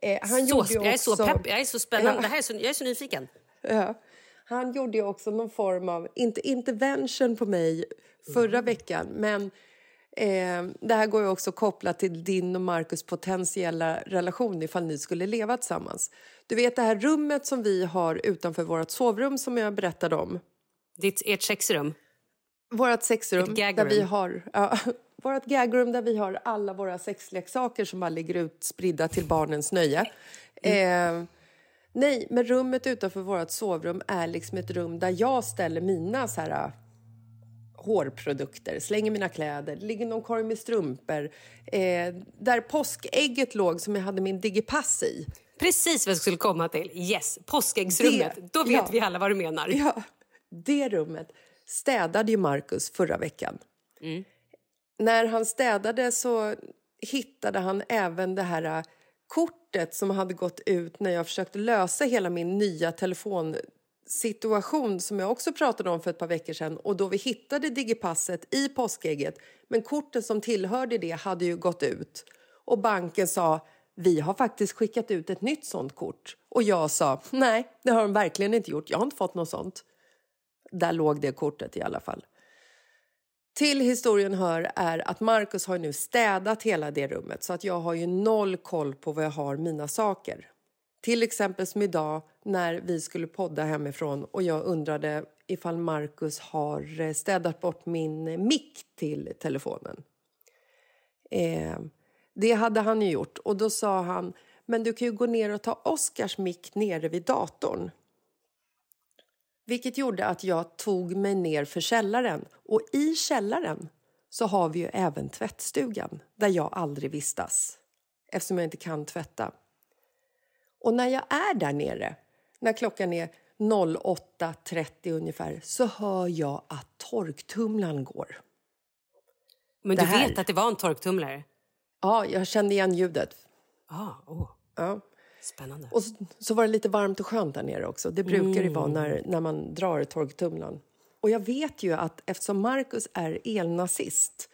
B: Eh, han
A: så,
B: gjorde ju
A: jag är så
B: också-
A: pepp, jag är så spännande.
B: Ja.
A: Det här är så, jag är så nyfiken.
B: Ja. Han gjorde ju också någon form av, inte intervention på mig förra
A: Mm.
B: veckan, men eh, det här går ju också kopplat till din och Marcus potentiella relation ifall ni skulle leva tillsammans. Du vet det här rummet som vi har utanför vårt sovrum som jag berättade om.
A: Ditt, ert sexrum.
B: Vårt sexrum där vi har ja, vårt gagrum där vi har alla våra sexleksaker som bara ligger utspridda till barnens nöje.
A: Mm.
B: Eh, nej, men rummet utanför vårt sovrum är liksom ett rum där jag ställer mina så här, äh, hårprodukter, slänger mina kläder, det ligger någon korg med strumpor. Eh, där påskägget låg som jag hade min digipass i.
A: Precis vad jag skulle komma till. Yes, påskäggsrummet.
B: Det-
A: Då vet
B: ja.
A: vi alla vad du menar.
B: Ja, det rummet städade ju Marcus förra veckan. När han städade så hittade han även det här äh, kortet som hade gått ut när jag försökte lösa hela min nya telefonsituation som jag också pratade om för ett par veckor sedan. Och då vi hittade digipasset i påskägget. Men kortet som tillhörde det hade ju gått ut. Och banken sa vi har faktiskt skickat ut ett nytt sånt kort. Och jag sa nej det har de verkligen inte gjort. Jag har inte fått något sånt. Där låg det kortet i alla fall. Till historien hör är att Marcus har nu städat hela det rummet så att jag har ju noll koll på var jag har mina saker. Till exempel som idag när vi skulle podda hemifrån och jag undrade ifall Marcus har eh, städat bort min mick till telefonen. Eh, det hade han ju gjort och då sa han men du kan ju gå ner och ta Oscars mick nere vid datorn. Vilket gjorde att jag tog mig ner för källaren. Och i källaren så har vi ju även tvättstugan där jag aldrig vistas eftersom jag inte kan tvätta. Och när jag är där nere, när klockan är 08.30 ungefär så hör jag att torktumlaren går.
A: Men du vet att det var en torktumlare?
B: Ja, jag kände igen ljudet.
A: Ah, oh,
B: Ja.
A: Spännande.
B: Och så, så var det lite varmt och skönt där nere också. Det brukar det vara när, när man drar torktumlaren. Och jag vet ju att eftersom Marcus är elnazist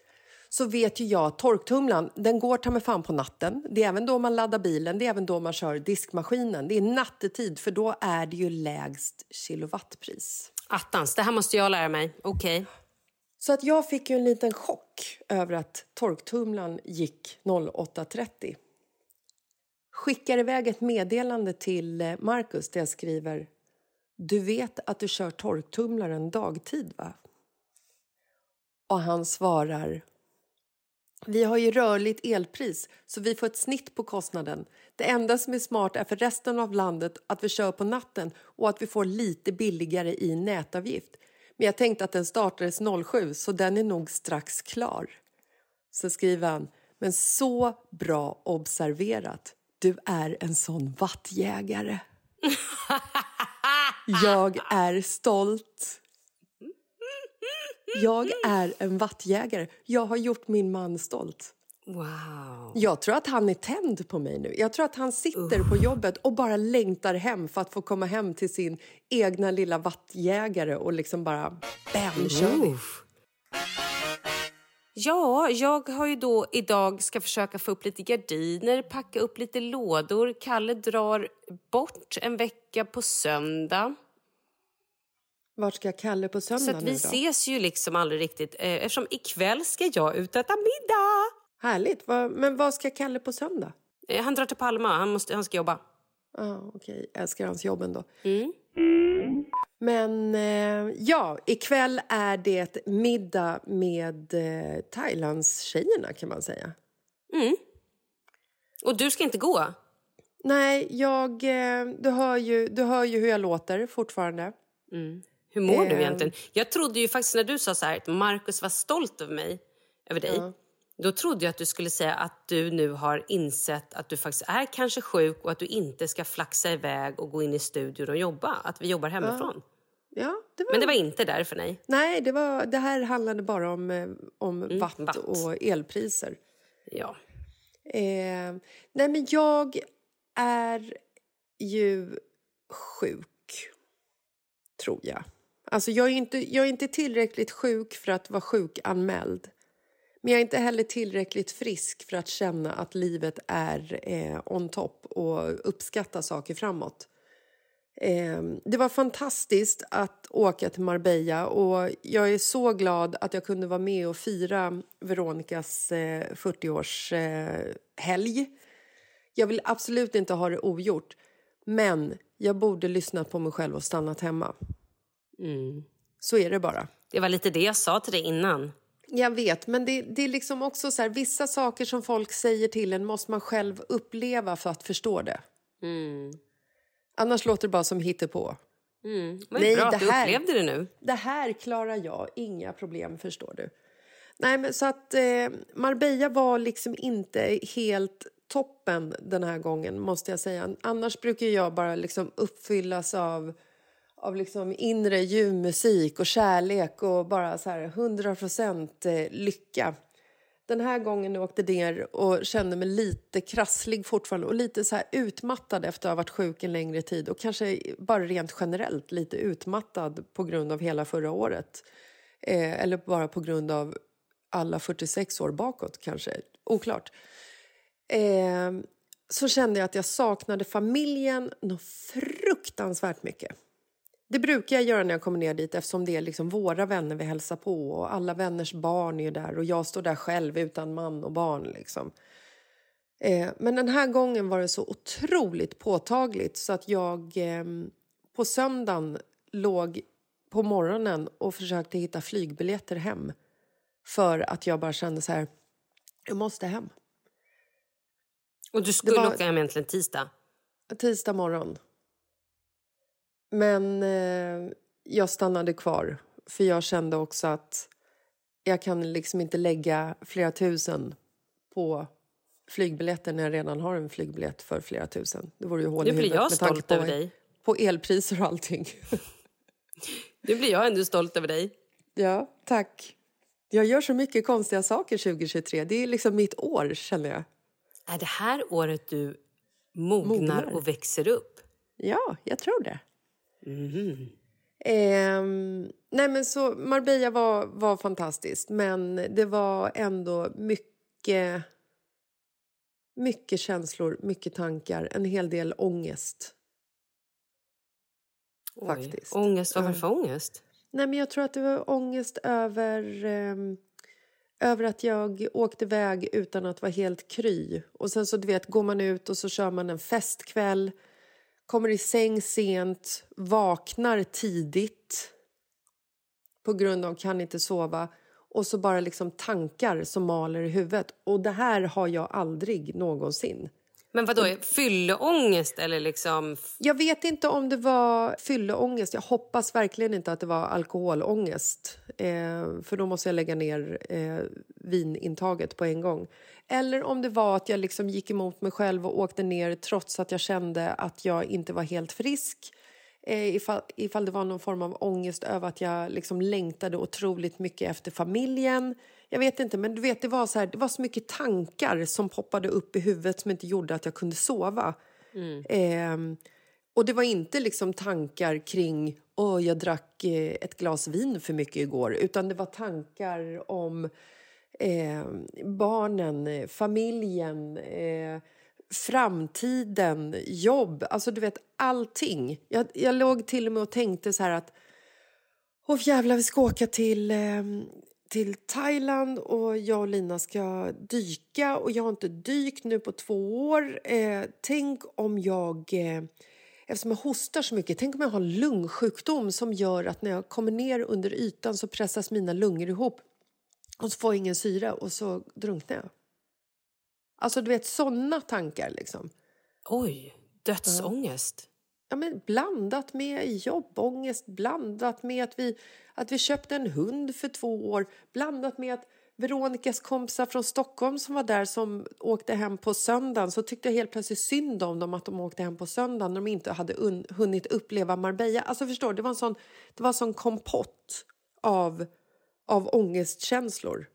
B: så vet ju jag att torktumlaren den går ta mig fan på natten. Det är även då man laddar bilen, det är även då man kör diskmaskinen. Det är nattetid för då är det ju lägst kilowattpris.
A: Attans, det här måste jag lära mig. Okej.
B: Så att jag fick ju en liten chock över att torktumlaren gick 08.30. Skickar iväg ett meddelande till eh, Marcus där jag skriver Du vet att du kör torktumlaren dagtid, va? Och han svarar Vi har ju rörligt elpris, så vi får ett snitt på kostnaden. Det enda som är smart är för resten av landet att vi kör på natten och att vi får lite billigare i nätavgift. Men jag tänkte att den startades 07, så den är nog strax klar. Så skriver han, men så bra observerat. Du är en sån vattjägare. Jag är stolt. Jag är en vattjägare. Jag har gjort min man stolt.
A: Wow.
B: Jag tror att han är tänd på mig nu. Jag tror att han sitter på jobbet och bara längtar hem för att få komma hem till sin egna lilla vattjägare och liksom bara bam, nu kör vi.
A: Ja, jag har ju då idag ska försöka få upp lite gardiner, packa upp lite lådor. Kalle drar bort en vecka på söndag.
B: Vart ska Kalle på söndag
A: Så att vi
B: nu då?
A: ses ju liksom aldrig riktigt eh, eftersom ikväll ska jag ut och äta middag.
B: Härligt. Men vad ska Kalle på söndag?
A: Eh, han drar till Palma, han, måste, han ska jobba.
B: Ah, Okej, älskar hans jobb ändå.
A: Mm.
B: Men eh, ja, ikväll är det middag med eh, Thailandstjejerna kan man säga.
A: Mm. Och du ska inte gå?
B: Nej, jag, eh, du, hör ju, du hör ju hur jag låter fortfarande.
A: Mm. Hur mår du
B: Eh.
A: egentligen? Jag trodde ju faktiskt när du sa så här att Markus var stolt över mig, över dig.
B: Ja.
A: Då trodde jag att du skulle säga att du nu har insett att du faktiskt är kanske sjuk och att du inte ska flaxa iväg och gå in i studion och jobba. Att vi jobbar hemifrån.
B: Ja, det var...
A: Men det var inte därför, nej.
B: Nej, det, var, det här handlade bara om, eh, om watt,
A: watt.
B: och elpriser.
A: Ja.
B: Eh, nej, men jag är ju sjuk, tror jag. Alltså jag är, inte, jag är inte tillräckligt sjuk för att vara sjukanmäld. Men jag är inte heller tillräckligt frisk för att känna att livet är eh, on top och uppskatta saker framåt. Eh, det var fantastiskt att åka till Marbella och jag är så glad att jag kunde vara med och fira Veronicas eh, 40-årshelg. Eh, jag vill absolut inte ha det ogjort, men jag borde lyssnat på mig själv och stannat hemma.
A: Mm.
B: Så är det bara.
A: Det var lite det jag sa till dig innan.
B: Jag vet, men det, det är liksom också så här, vissa saker som folk säger till en måste man själv uppleva för att förstå det.
A: Mm.
B: Annars låter det bara som hittepå.
A: Mm. Men
B: Nej,
A: bra att du
B: här-
A: upplevde det nu.
B: Det här klarar jag, inga problem förstår du. Nej, men så att eh, Marbella var liksom inte helt toppen den här gången måste jag säga. Annars brukar jag bara liksom uppfyllas av, av liksom inre ljuvmusik och kärlek och bara så här 100 procent eh, lycka. Den här gången jag åkte ner och kände mig lite krasslig fortfarande och lite så här utmattad efter att ha varit sjuk en längre tid och kanske bara rent generellt lite utmattad på grund av hela förra året. Eh, eller bara på grund av alla 46 år bakåt kanske. Oklart. Eh, så kände jag att jag saknade familjen något fruktansvärt mycket. Det brukar jag göra när jag kommer ner dit eftersom det är liksom våra vänner vi hälsar på och alla vänners barn är där och jag står där själv utan man och barn. Liksom. Eh, men den här gången var det så otroligt påtagligt så att jag eh, på söndagen låg på morgonen och försökte hitta flygbiljetter hem för att jag bara kände så här, jag måste hem.
A: Och du skulle
B: var-
A: åka hem egentligen tisdag.
B: Tisdag morgon. Men eh, jag stannade kvar för jag kände också att jag kan liksom inte lägga flera tusen på flygbiljetter när jag redan har en flygbiljett för flera tusen. Det vore ju hål
A: Nu
B: i
A: blir
B: huvudet
A: jag
B: med tanke
A: stolt
B: på,
A: över dig.
B: på elpriser och allting.
A: Nu blir jag ändå stolt över dig.
B: ja, tack. Jag gör så mycket konstiga saker 2023. Det är liksom mitt år, känner jag.
A: Är det här året du mognar,
B: Mognar.
A: och växer upp?
B: Ja, jag tror det.
A: Mhm.
B: Ehm, nej men så Marbella var, var fantastiskt men det var ändå mycket mycket känslor, mycket tankar, en hel del ångest.
A: Oj.
B: Faktiskt.
A: Ångest, vad var det för ångest?
B: Nej, men jag tror att det var ångest över, ehm, över att jag åkte iväg utan att vara helt kry. Och sen så du vet, går man ut och så kör man en festkväll, kommer i säng sent, vaknar tidigt på grund av kan inte sova och så bara liksom tankar som maler i huvudet. Och det här har jag aldrig någonsin.
A: Men vad då fylleångest eller liksom...
B: Jag vet inte om det var fylleångest. Jag hoppas verkligen inte att det var alkoholångest. Eh, för då måste jag lägga ner eh, vinintaget på en gång. Eller om det var att jag liksom gick emot mig själv och åkte ner trots att jag kände att jag inte var helt frisk. eh, ifall, ifall det var någon form av ångest över att jag liksom längtade otroligt mycket efter familjen. Jag vet inte, men du vet, det var så, här, det var så mycket tankar som poppade upp i huvudet som inte gjorde att jag kunde sova. Eh, och det var inte liksom tankar kring åh, jag drack eh, ett glas vin för mycket igår, utan det var tankar om eh, barnen, familjen, eh, framtiden, jobb, alltså du vet allting. Jag, jag låg till och med och tänkte så här att åh jävlar vi ska åka till, eh, till Thailand och jag och Lina ska dyka och jag har inte dykt nu på två år. Eh, tänk om jag eh, Eftersom jag hostar så mycket, tänk om jag har en lungsjukdom som gör att när jag kommer ner under ytan så pressas mina lungor ihop och så får jag ingen syre och så drunknar jag. Alltså du vet sådana tankar liksom.
A: Oj, dödsångest.
B: Ja, men blandat med jobbångest, blandat med att vi, att vi köpte en hund för två år, blandat med att Veronikas kompisar från Stockholm som var där som åkte hem på söndagen så tyckte jag helt plötsligt synd om dem att de åkte hem på söndagen när de inte hade un- hunnit uppleva Marbella. Alltså förstår det var en sån, det var en sån kompott av, av ångestkänslor.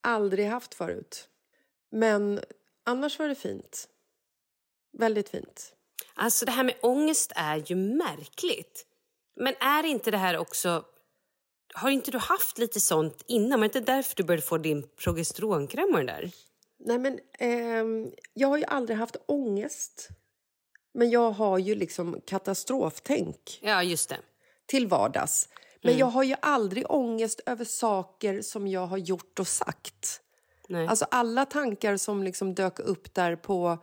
B: Aldrig haft förut. Men annars var det fint. Väldigt fint.
A: Alltså det här med ångest är ju märkligt. Men är inte det här också... Har inte du haft lite sånt innan? Var det inte därför du började få din progesteronkräm och den där?
B: Nej, men ehm, jag har ju aldrig haft ångest. Men jag har ju liksom katastroftänk
A: Ja, just det.
B: till vardags. Men
A: Mm.
B: jag har ju aldrig ångest över saker som jag har gjort och sagt.
A: Nej.
B: Alltså alla tankar som liksom dök upp där på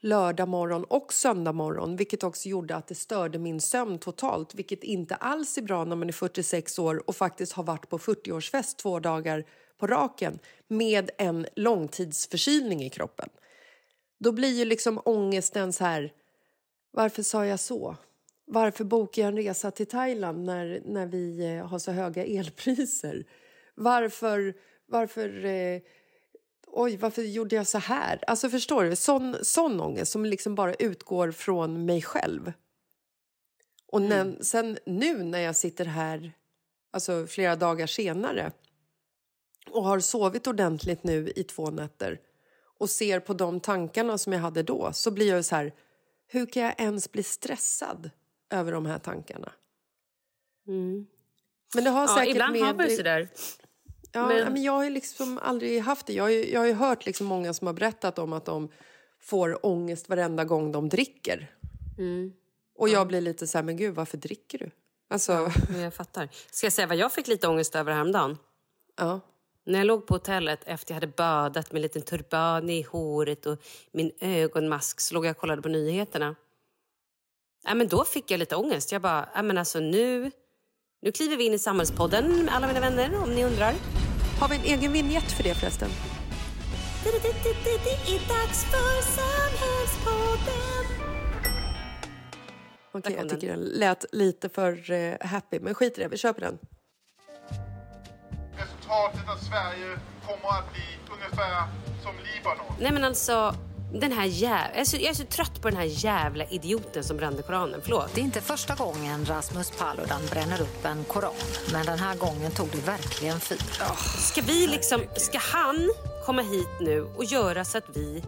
B: lördag morgon och söndag morgon vilket också gjorde att det störde min sömn totalt vilket inte alls är bra när man är 46 år och faktiskt har varit på 40-årsfest två dagar på raken med en långtidsförkylning i kroppen. Då blir ju liksom ångesten så här... Varför sa jag så? Varför bokar jag en resa till Thailand när, när vi eh, har så höga elpriser? Varför... varför eh, Oj, varför gjorde jag så här? Alltså förstår du? Sån, sån ångest som liksom bara utgår från mig själv. Och när, sen nu när jag sitter här, alltså flera dagar senare och har sovit ordentligt nu i två nätter och ser på de tankarna som jag hade då så blir jag så här, hur kan jag ens bli stressad över de här tankarna? Men det har
A: Ja,
B: säkert
A: ibland
B: med...
A: har man ju sådär.
B: Ja,
A: Men-
B: men... Jag har liksom aldrig haft det. Jag har ju, jag har hört liksom många som har berättat om att de får ångest varenda gång de dricker. Och jag blir lite så här, men gud, varför dricker du? Alltså,
A: Ja, jag fattar. Ska jag säga vad jag fick lite ångest över häromdagen?
B: ja.
A: När jag låg på hotellet efter jag hade badat med en liten turban i håret och min ögonmask så låg jag och kollade på nyheterna. Ja, men då fick jag lite ångest. Jag bara, ja, men alltså nu, nu kliver vi in i Samhällspodden med alla mina vänner om ni undrar.
B: Har vi en egen vignett för det förresten?
A: Det är dags för Samhällspodden.
B: Okej,
A: kom
B: jag tycker den lät lite för eh, happy, men skit i det, vi köper den.
I: Resultatet av Sverige kommer att bli ungefär som Libanon.
A: Nej men alltså, den här jäv... jag, är så, jag är så trött på den här jävla idioten som brände Koranen. Förlåt.
J: Det är inte första gången Rasmus Paludan bränner upp en koran. Men den här gången tog det verkligen fyr.
A: Ska vi liksom, ska han komma hit nu och göra så att vi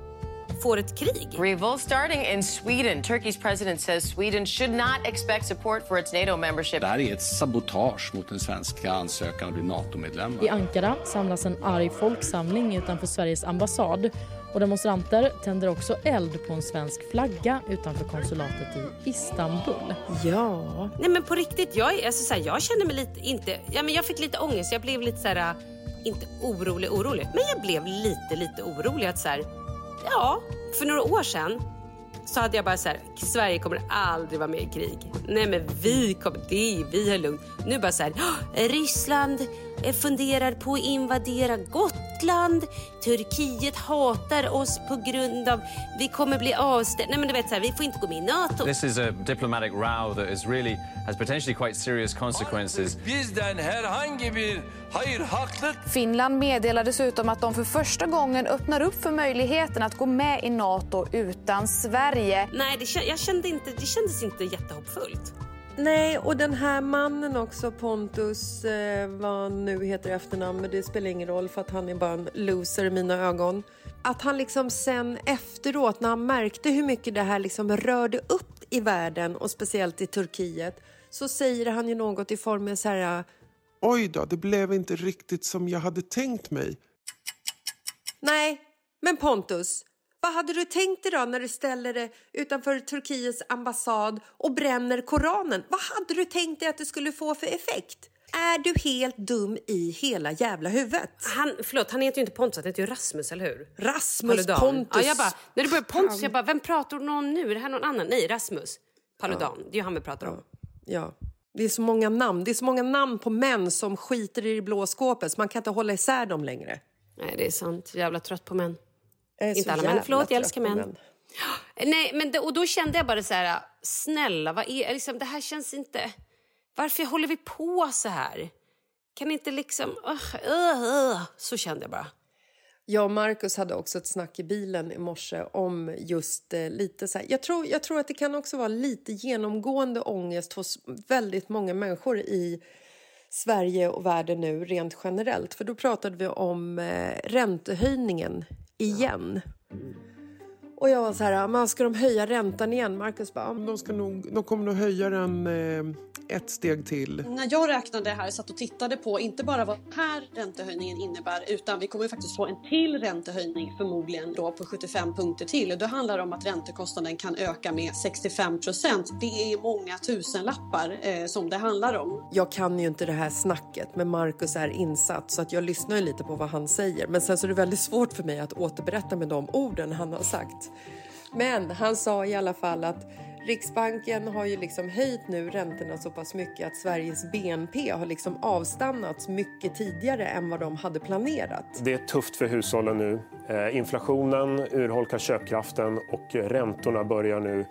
A: får ett krig?
K: Revolt starting in Sweden. Turkey's president says Sweden should not expect support for its NATO membership.
L: Det här är ett sabotage mot den svenska ansökan att bli NATO-medlem.
M: I Ankara samlas en arg folksamling utanför Sveriges ambassad. Och demonstranter tänder också eld på en svensk flagga utanför konsulatet i Istanbul.
B: Ja.
A: Nej men på riktigt, jag, alltså, så här, jag känner mig lite, inte, ja men jag fick lite ångest. Jag blev lite så här, inte orolig, orolig. Men jag blev lite, lite orolig att så här, ja, för några år sedan så hade jag bara så här, Sverige kommer aldrig vara med i krig. Nej men vi kommer, det är, vi har lugnt. Nu bara så här, Ryssland funderar på att invadera Gotland Turkiet hatar oss på grund av vi kommer bli avstängda. Nej men du vet så här, vi får inte gå med i NATO.
N: This is a diplomatic row that is really has potentially quite serious consequences.
O: Bizden herhangi bir hayır haklık
P: Finland meddelar dessutom att de för första gången öppnar upp för möjligheten att gå med i Nato utan Sverige.
A: Nej, det, jag kände inte, det kändes inte jättehoppfullt.
B: Nej, och den här mannen också, Pontus, eh, vad han nu heter efternamn, men det spelar ingen roll för att han är bara en loser i mina ögon. Att han liksom sen efteråt, när han märkte hur mycket det här liksom rörde upp i världen och speciellt i Turkiet, så säger han ju något i formen så här...
D: Oj då, det blev inte riktigt som jag hade tänkt mig.
B: Nej, men Pontus, vad hade du tänkt dig då när du ställer dig utanför Turkiets ambassad och bränner Koranen? Vad hade du tänkt dig att det skulle få för effekt? Är du helt dum i hela jävla huvudet?
A: Han, förlåt, han heter ju inte Pontus, han heter ju Rasmus, eller hur?
B: Rasmus
A: Paludan.
B: Pontus.
A: Ja, jag bara, när det började Pontus, jag bara, vem pratar hon om nu? Är det här någon annan? Nej, Rasmus Paludan. Det är ju han vi pratar om.
B: Ja. Det är så många namn. Det är så många namn på män som skiter i det blå skåpet så man kan inte hålla isär dem längre.
A: Nej, det är sant. Jävla trött på män. Inte alla män, förlåt, jag älskar män. Nej, men det, och då kände jag bara så här, snälla, vad är, liksom, det här känns inte... Varför håller vi på så här? Kan inte liksom... Uh, uh, uh. Så kände jag bara.
B: Jag och Marcus hade också ett snack i bilen i morse om just eh, lite så här. Jag tror, jag tror att det kan också vara lite genomgående ångest hos väldigt många människor i Sverige och världen nu rent generellt. För då pratade vi om eh, räntehöjningen igen. Och jag var så här, men ska de höja räntan igen? Marcus bara,
D: De, ska nog, de kommer nog höja den eh, ett steg till.
Q: När jag räknade här, satt och tittade på inte bara vad den här räntehöjningen innebär utan vi kommer faktiskt få en till räntehöjning förmodligen då på 75 punkter till. Och då handlar det om att räntekostnaden kan öka med 65 procent. Det är många tusenlappar eh, som det handlar om.
B: Jag kan ju inte det här snacket, men Marcus är insatt så att jag lyssnar lite på vad han säger. Men sen så är det väldigt svårt för mig att återberätta med de orden han har sagt. Men han sa i alla fall att Riksbanken har ju liksom höjt nu räntorna så pass mycket att Sveriges BNP har liksom avstannat mycket tidigare än vad de hade planerat.
R: Det är tufft för hushållen nu. Eh, Inflationen urholkar köpkraften och räntorna börjar nu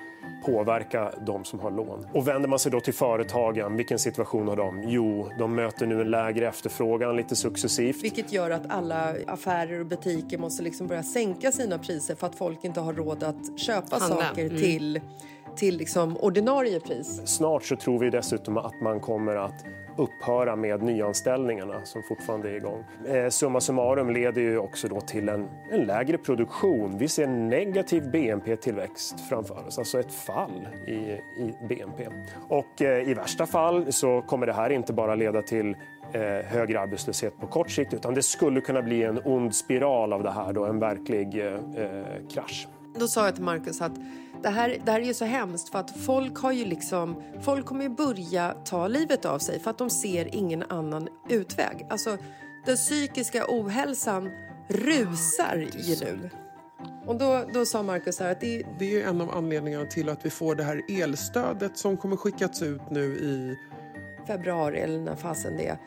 R: påverka de som har lån. Och vänder man sig då till företagen, vilken situation har de? Jo, de möter nu en lägre efterfrågan lite successivt.
B: Vilket gör att alla affärer och butiker måste liksom börja sänka sina priser för att folk inte har råd att köpa
R: Handla.
B: saker
R: Mm.
B: Till, liksom ordinarie pris.
R: Snart så tror vi dessutom att man kommer att upphöra med nyanställningarna som fortfarande är igång. Eh, summa summarum leder ju också då till en, en lägre produktion. Vi ser negativ BNP-tillväxt framför oss, alltså ett fall i, i BNP. Och eh, i värsta fall så kommer det här inte bara leda till eh, högre arbetslöshet på kort sikt utan det skulle kunna bli en ond spiral av det här då, en verklig eh, eh, krasch.
B: Då sa jag till Marcus att det här, det här är ju så hemskt för att folk har ju liksom, folk kommer ju börja ta livet av sig för att de ser ingen annan utväg. Alltså den psykiska ohälsan rusar ju nu. Och då, då sa Marcus här att det,
D: Det är en av anledningarna till att vi får det här elstödet som kommer skickats ut nu i
B: februari eller när fasen det är.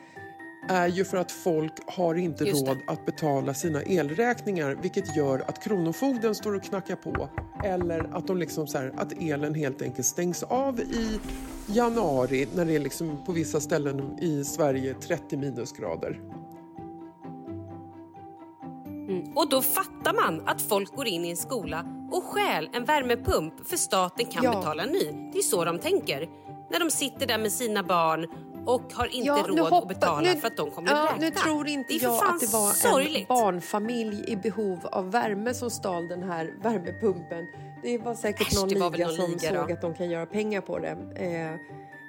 D: Är ju för att folk har inte
B: Just det.
D: råd att betala sina elräkningar vilket gör att Kronofogden står och knackar på eller att, de liksom så här, att elen helt enkelt stängs av i januari när det är liksom på vissa ställen i Sverige 30 minusgrader.
A: Mm. Och då fattar man att folk går in i en skola och stjäl en värmepump för staten kan
B: Ja.
A: betala ny. Det är så de tänker. När de sitter där med sina barn och har inte
B: Ja,
A: råd
B: hoppa-
A: att betala
B: nu-
A: för att de kommer
B: ja,
A: att
B: Nu tror inte jag att det var
A: sorgligt.
B: en barnfamilj i behov av värme som stal den här värmepumpen. Det var säkert
A: Äsch,
B: någon liga
A: någon
B: som
A: liga då.
B: såg att de kan göra pengar på det. Eh,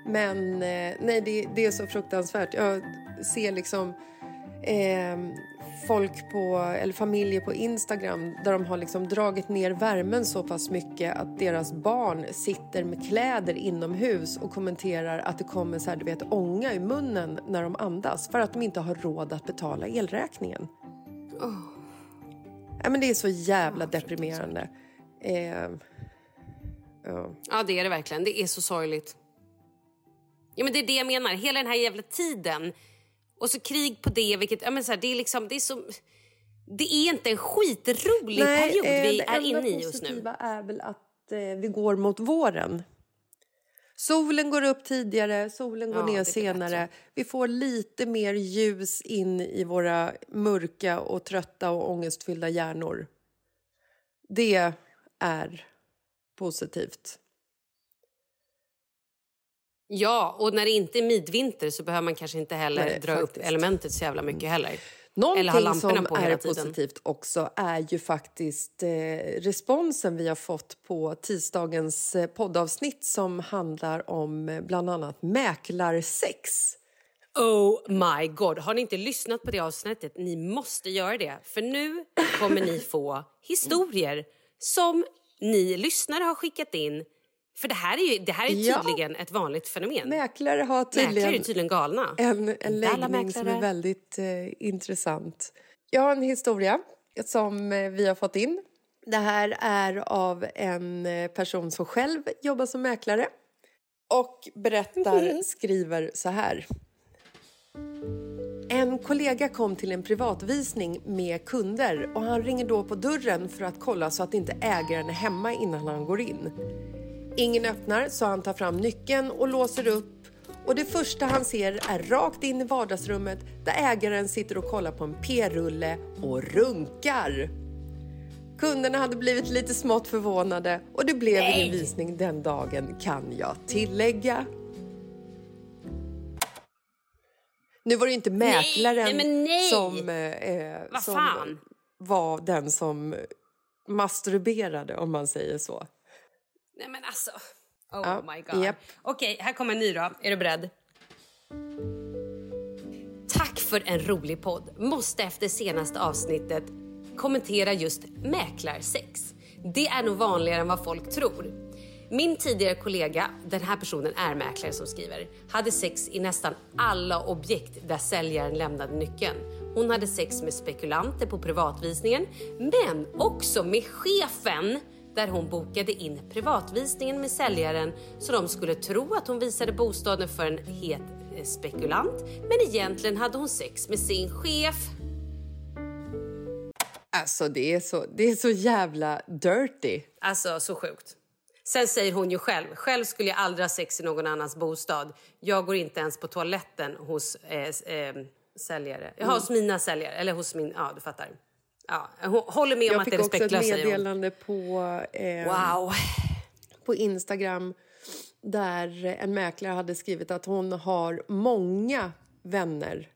B: men eh, nej, det, det är så fruktansvärt. Jag ser liksom eh, folk på, eller familjer på Instagram där de har liksom dragit ner värmen så pass mycket att deras barn sitter med kläder inomhus och kommenterar att det kommer så här, du vet, ånga i munnen när de andas för att de inte har råd att betala elräkningen. Ja, men det är så jävla deprimerande. Eh, ja.
A: Ja, det är det verkligen. Det är så sorgligt. Ja, men det är det jag menar. Hela den här jävla tiden. Och så krig på det. Vilket, ja, men så här, det, är liksom, det är så... Det är inte en skitrolig
B: Nej,
A: period
B: eh,
A: vi
B: det
A: är
B: enda
A: inne i just nu.
B: positiva är väl att eh, vi går mot våren. Solen går upp tidigare, solen går
A: Ja,
B: ner
A: det
B: senare. Vi får lite mer ljus in i våra mörka och trötta och ångestfyllda hjärnor. Det är positivt.
A: Ja, och när det inte är midvinter så behöver man kanske inte heller
B: Nej,
A: dra upp
B: faktiskt.
A: elementet så jävla mycket heller.
B: Någonting som är positivt också är ju faktiskt eh, responsen vi har fått på tisdagens eh, poddavsnitt som handlar om eh, bland annat mäklarsex.
A: Oh my god, har ni inte lyssnat på det avsnittet? Ni måste göra det. För nu kommer ni få historier som ni lyssnare har skickat in. För det här är ju det här är
B: Ja.
A: tydligen ett vanligt fenomen.
B: Mäklare har tydligen,
A: Mäklare är tydligen galna.
B: en, en läggning som är väldigt eh, intressant. Jag har en historia som eh, vi har fått in. Det här är av en eh, person som själv jobbar som mäklare och berättar, skriver så här. En kollega kom till en privatvisning med kunder och han ringer då på dörren för att kolla så att inte ägaren är hemma innan han går in. Ingen öppnar så han tar fram nyckeln och låser upp och det första han ser är rakt in i vardagsrummet där ägaren sitter och kollar på en p-rulle och runkar. Kunderna hade blivit lite smått förvånade och det blev ingen visning den dagen kan jag tillägga. Nu var det inte mäklaren
A: nej, nej.
B: som, eh,
A: Vad
B: som var den som masturberade om man säger så.
A: Nej men alltså. Oh
B: Ja,
A: my god.
B: japp.
A: Okej, här kommer en ny då. Är du beredd? Tack för en rolig podd. Måste efter senaste avsnittet kommentera just mäklarsex. Det är nog vanligare än vad folk tror. Min tidigare kollega, den här personen är mäklare som skriver, hade sex i nästan alla objekt där säljaren lämnade nyckeln. Hon hade sex med spekulanter på privatvisningen, men också med chefen där hon bokade in privatvisningen med säljaren så de skulle tro att hon visade bostaden för en het eh, spekulant, men egentligen hade hon sex med sin chef.
B: Alltså det är så, det är så jävla dirty.
A: Alltså, så sjukt. Sen säger hon ju själv, själv skulle jag aldrig ha sex i någon annans bostad. Jag går inte ens på toaletten hos eh, eh, säljare. Ja,
B: Mm.
A: hos mina säljare. Eller hos min, ja du fattar. Ja, håller med om
B: Jag
A: att
B: fick
A: det är
B: också ett
A: respektlöst säger hon.
B: meddelande på, eh,
A: Wow.
B: på Instagram där en mäklare hade skrivit att hon har många vänner,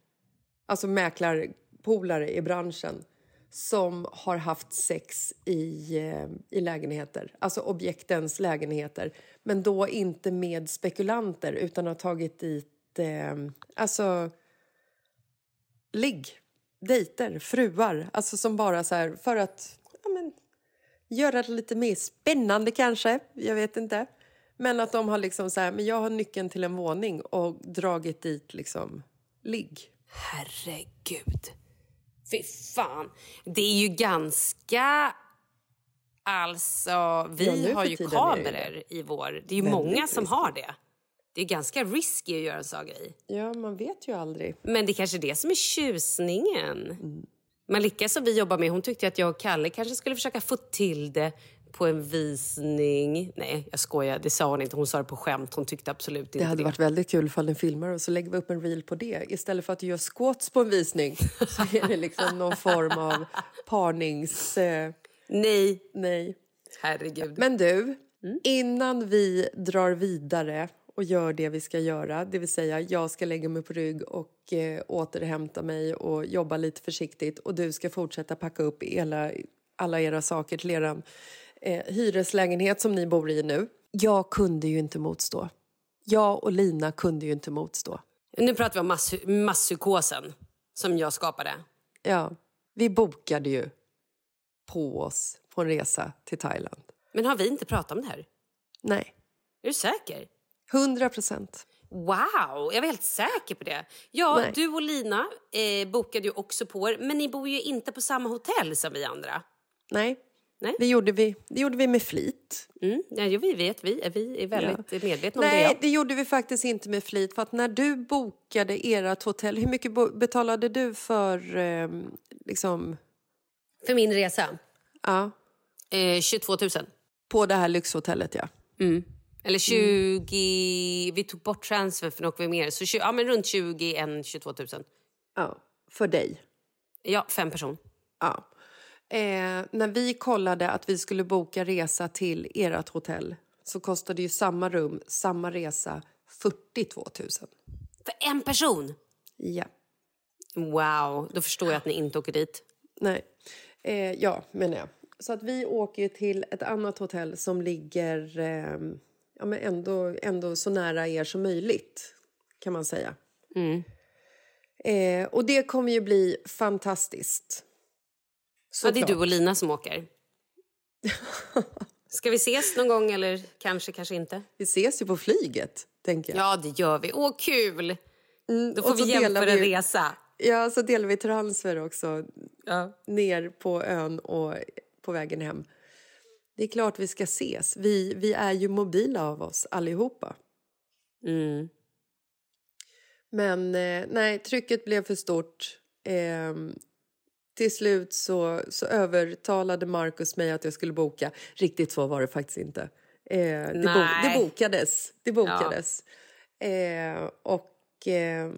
B: alltså mäklarpolare i branschen som har haft sex i, eh, i lägenheter, alltså objektens lägenheter men då inte med spekulanter utan har tagit dit eh, alltså ligg, dejter, fruar, alltså som bara så här för att ja, men, göra det lite mer spännande kanske, jag vet inte. Men att de har liksom så här, men jag har nyckeln till en våning och dragit dit liksom ligg.
A: Herregud. Fy fan. Det är ju ganska... Alltså, vi
B: Ja,
A: har ju kameror i vår... Det är ju
B: Väldigt
A: många som har det. Det är ganska risky att göra en sån grej.
B: Ja, man vet ju aldrig.
A: Men det är kanske är det som är tjusningen. Malika som vi jobbar med, hon tyckte att jag och Kalle kanske skulle försöka få till det på en visning. Nej, jag skojar. Det sa hon inte. Hon sa det på skämt. Hon tyckte absolut inte
B: Det hade
A: det.
B: varit väldigt kul ifall ni filmar och så lägger vi upp en reel på det. Istället för att du gör squats på en visning så är det liksom någon form av parnings... Eh,
A: nej.
B: Nej.
A: Herregud.
B: Men du, innan vi drar vidare och gör det vi ska göra, det vill säga jag ska lägga mig på rygg och eh, återhämta mig och jobba lite försiktigt och du ska fortsätta packa upp hela, alla era saker till er eh, hyreslägenhet som ni bor i nu. Jag kunde ju inte motstå. Jag och Lina kunde ju inte motstå.
A: Nu pratar vi om mass masspsykosen som jag skapade.
B: Ja, vi bokade ju på oss på en resa till Thailand.
A: Men har vi inte pratat om det här?
B: Nej,
A: Är du säker?
B: Hundra procent.
A: Wow, jag var helt säker på det. Ja,
B: Nej.
A: du och Lina eh, bokade ju också på er, men ni bor ju inte på samma hotell som vi andra.
B: Nej,
A: Nej.
B: Det, gjorde vi, det gjorde vi med flit.
A: Mm. Ja, vi vet, vi, vi är väldigt medvetna om
B: Nej,
A: det.
B: det gjorde vi faktiskt inte med flit. För att när du bokade ert hotell, hur mycket betalade du för eh, liksom,
A: För min resa?
B: Ja.
A: Eh, 22 000.
B: På det här lyxhotellet, ja.
A: Mm. Eller 20... Vi tog bort transfer för något mer. Så 20, ja, men runt 21 22 000.
B: Ja, för dig.
A: Ja, fem person.
B: Ja. Eh, när vi kollade att vi skulle boka resa till ert hotell så kostade ju samma rum, samma resa 42 000.
A: För en person?
B: Ja.
A: Wow, då förstår jag att ni inte åker dit.
B: Nej. Eh, ja, menar jag. Så att vi åker till ett annat hotell som ligger eh, ja, men ändå, ändå så nära er som möjligt, kan man säga.
A: Mm.
B: Eh, och det kommer ju bli fantastiskt.
A: Så det är du och Lina som åker? Ska vi ses någon gång eller kanske, kanske inte?
B: Vi ses ju på flyget, tänker jag.
A: Ja, det gör vi. Åh, kul!
B: Mm,
A: Då får vi jämföra
B: vi-
A: resa.
B: Ja, så delar vi transfer också
A: Ja.
B: ner på ön och på vägen hem. Det är klart vi ska ses. Vi, vi är ju mobila av oss allihopa.
A: Mm.
B: Men eh, nej, trycket blev för stort. Ehm, till slut så, så övertalade Marcus mig att jag skulle boka. Riktigt så var det faktiskt inte. Eh, det, bo, det bokades. Det bokades. Eh, och eh,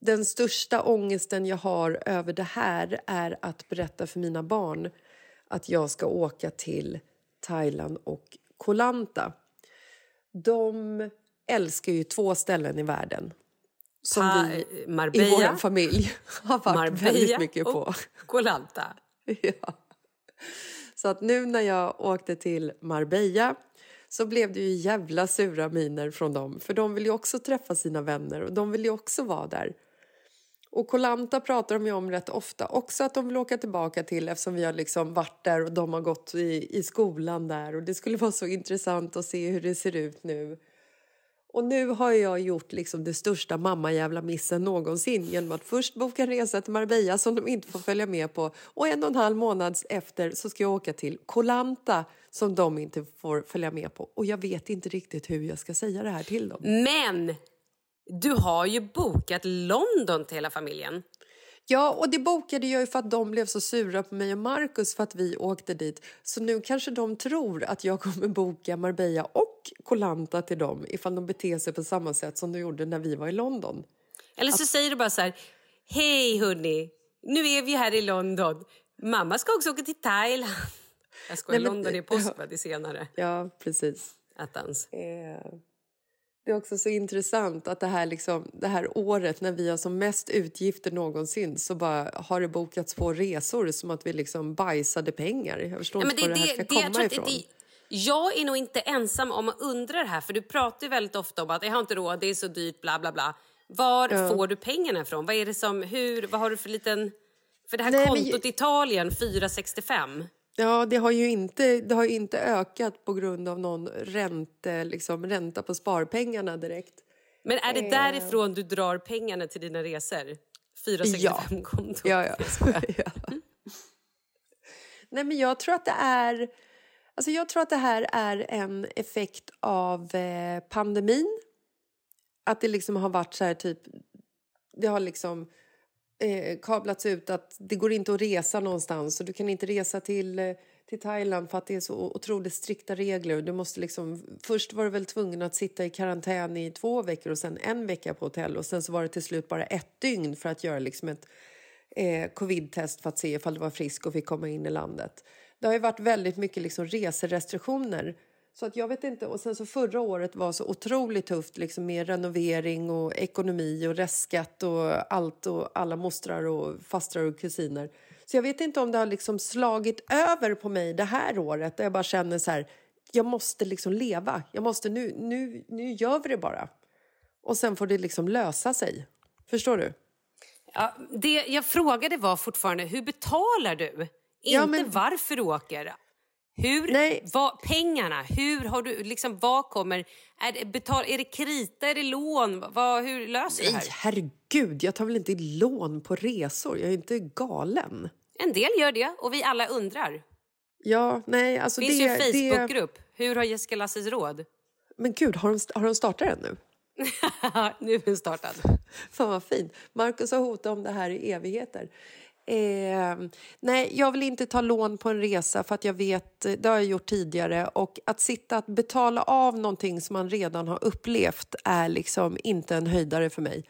B: den största ångesten jag har över det här är att berätta för mina barn att jag ska åka till Thailand och Koh Lanta. De älskar ju två ställen i världen som
A: Ta-
B: vi i
A: Marbella.
B: vår familj har varit
A: Marbella
B: väldigt mycket på.
A: och Koh Lanta.
B: Ja. Så att nu när jag åkte till Marbella så blev det ju jävla sura miner från dem för de vill ju också träffa sina vänner och de vill ju också vara där. Och Kolanta pratar de ju om rätt ofta också att de vill åka tillbaka till eftersom vi har liksom varit där och de har gått i, i skolan där och det skulle vara så intressant att se hur det ser ut nu. Och nu har jag gjort liksom det största mammajävla missen någonsin genom att först boka en resa till Marbella som de inte får följa med på och en och en halv månad efter så ska jag åka till Kolanta som de inte får följa med på. Och jag vet inte riktigt hur jag ska säga det här till dem.
A: Men du har ju bokat London till hela familjen.
B: Ja, och det bokade jag ju för att de blev så sura på mig och Marcus för att vi åkte dit. Så nu kanske de tror att jag kommer boka Marbella och Koh Lanta till dem ifall de beter sig på samma sätt som de gjorde när vi var i London.
A: Eller så säger du bara så här, hej hörni, nu är vi här i London. Mamma ska också åka till Thailand. Jag skojar,
B: Nej, men-
A: London är påsk? Det senare.
B: Ja, precis.
A: Attans.
B: Eh, Det är också så intressant att det här, liksom, det här året när vi har som mest utgifter någonsin så bara har det bokats på resor som att vi liksom bajsade pengar. Jag förstår
A: Nej,
B: inte var det, här ska
A: jag
B: komma
A: att
B: ifrån.
A: det, jag är nog inte ensam om att undra det här, för du pratar ju väldigt ofta om att jag har inte råd, det är så dyrt, bla bla bla. Var
B: Ja.
A: får du pengarna ifrån? Vad är det som, hur, vad har du för liten... För det här
B: Nej, men-
A: kontot i Italien, 465.
B: Ja, det har ju inte, det har ju inte ökat på grund av någon ränte, liksom, ränta på sparpengarna direkt.
A: Men är det
B: Eh.
A: därifrån du drar pengarna till dina resor? 465-kontot?
B: Ja, ja. ja. Nej, men jag tror att det är... Alltså jag tror att det här är en effekt av eh, pandemin. Att det liksom har varit så här typ... Det har liksom eh, kablats ut att det går inte att resa någonstans. Så du kan inte resa till, eh, till Thailand för att det är så otroligt strikta regler. Du måste liksom, först var du väl tvungen att sitta i karantän i två veckor och sen en vecka på hotell. Och sen så var det till slut bara ett dygn för att göra liksom ett eh, covid-test för att se ifall du var frisk och fick komma in i landet. Det har ju varit väldigt mycket liksom reserestriktioner. Så att jag vet inte. Och sen så förra året var så otroligt tufft liksom med renovering och ekonomi och restskatt och allt och alla mostrar och fastrar och kusiner. Så jag vet inte om det har liksom slagit över på mig det här året där jag bara känner så här. Jag måste liksom leva. Jag måste nu, nu, nu gör vi det bara. Och sen får det liksom lösa sig. Förstår du?
A: Ja, det jag frågade var fortfarande, hur betalar du?
B: Ja,
A: Inte
B: men-
A: varför du åker. Hur, vad, pengarna, hur har du, liksom, vad kommer, är det, betal, är det krita, är det lån, vad, hur löser du det
B: Nej,
A: här?
B: herregud, jag tar väl inte lån på resor? Jag är inte galen.
A: En del gör det och vi alla undrar.
B: Ja, nej, alltså
A: Det finns
B: det...
A: ju en
B: det...
A: Facebookgrupp, hur har Jessica Lasses råd?
B: Men gud, har de, har de startat den nu?
A: nu är den startad.
B: Fan vad fint. Marcus har hotat om det här i evigheter. Eh, nej, jag vill inte ta lån på en resa för att jag vet, eh, det har jag gjort tidigare och att sitta att betala av någonting som man redan har upplevt är liksom inte en höjdare för mig.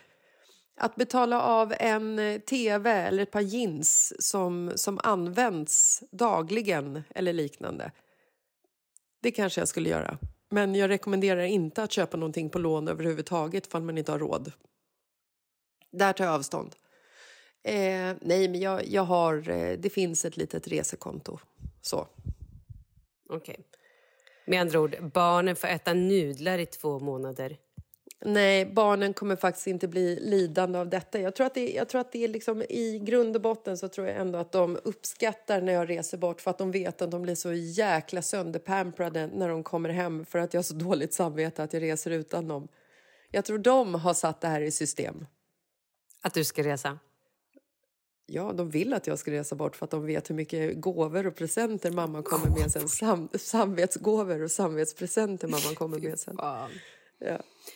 B: Att betala av en eh, tv eller ett par jeans som, som används dagligen eller liknande. Det kanske jag skulle göra. Men jag rekommenderar inte att köpa någonting på lån överhuvudtaget för man inte har råd. Där tar jag avstånd. Eh, nej, men jag, jag har... Eh, det finns ett litet resekonto. Så.
A: Okej. Okay. Med andra ord, barnen får äta nudlar i två månader.
B: Nej, barnen kommer faktiskt inte bli lidande av detta. Jag tror att det, jag tror att det är liksom, I grund och botten så tror jag ändå att de uppskattar när jag reser bort för att de vet att de blir så jäkla sönderpamprade när de kommer hem för att jag har så dåligt samvete att jag reser utan dem. Jag tror de har satt det här i system.
A: Att du ska resa?
B: Ja, de vill att jag ska resa bort för att de vet hur mycket gåvor och presenter mamma kommer med sen. Sam samvetsgåvor och samvetspresenter mamma kommer med sen. Ja.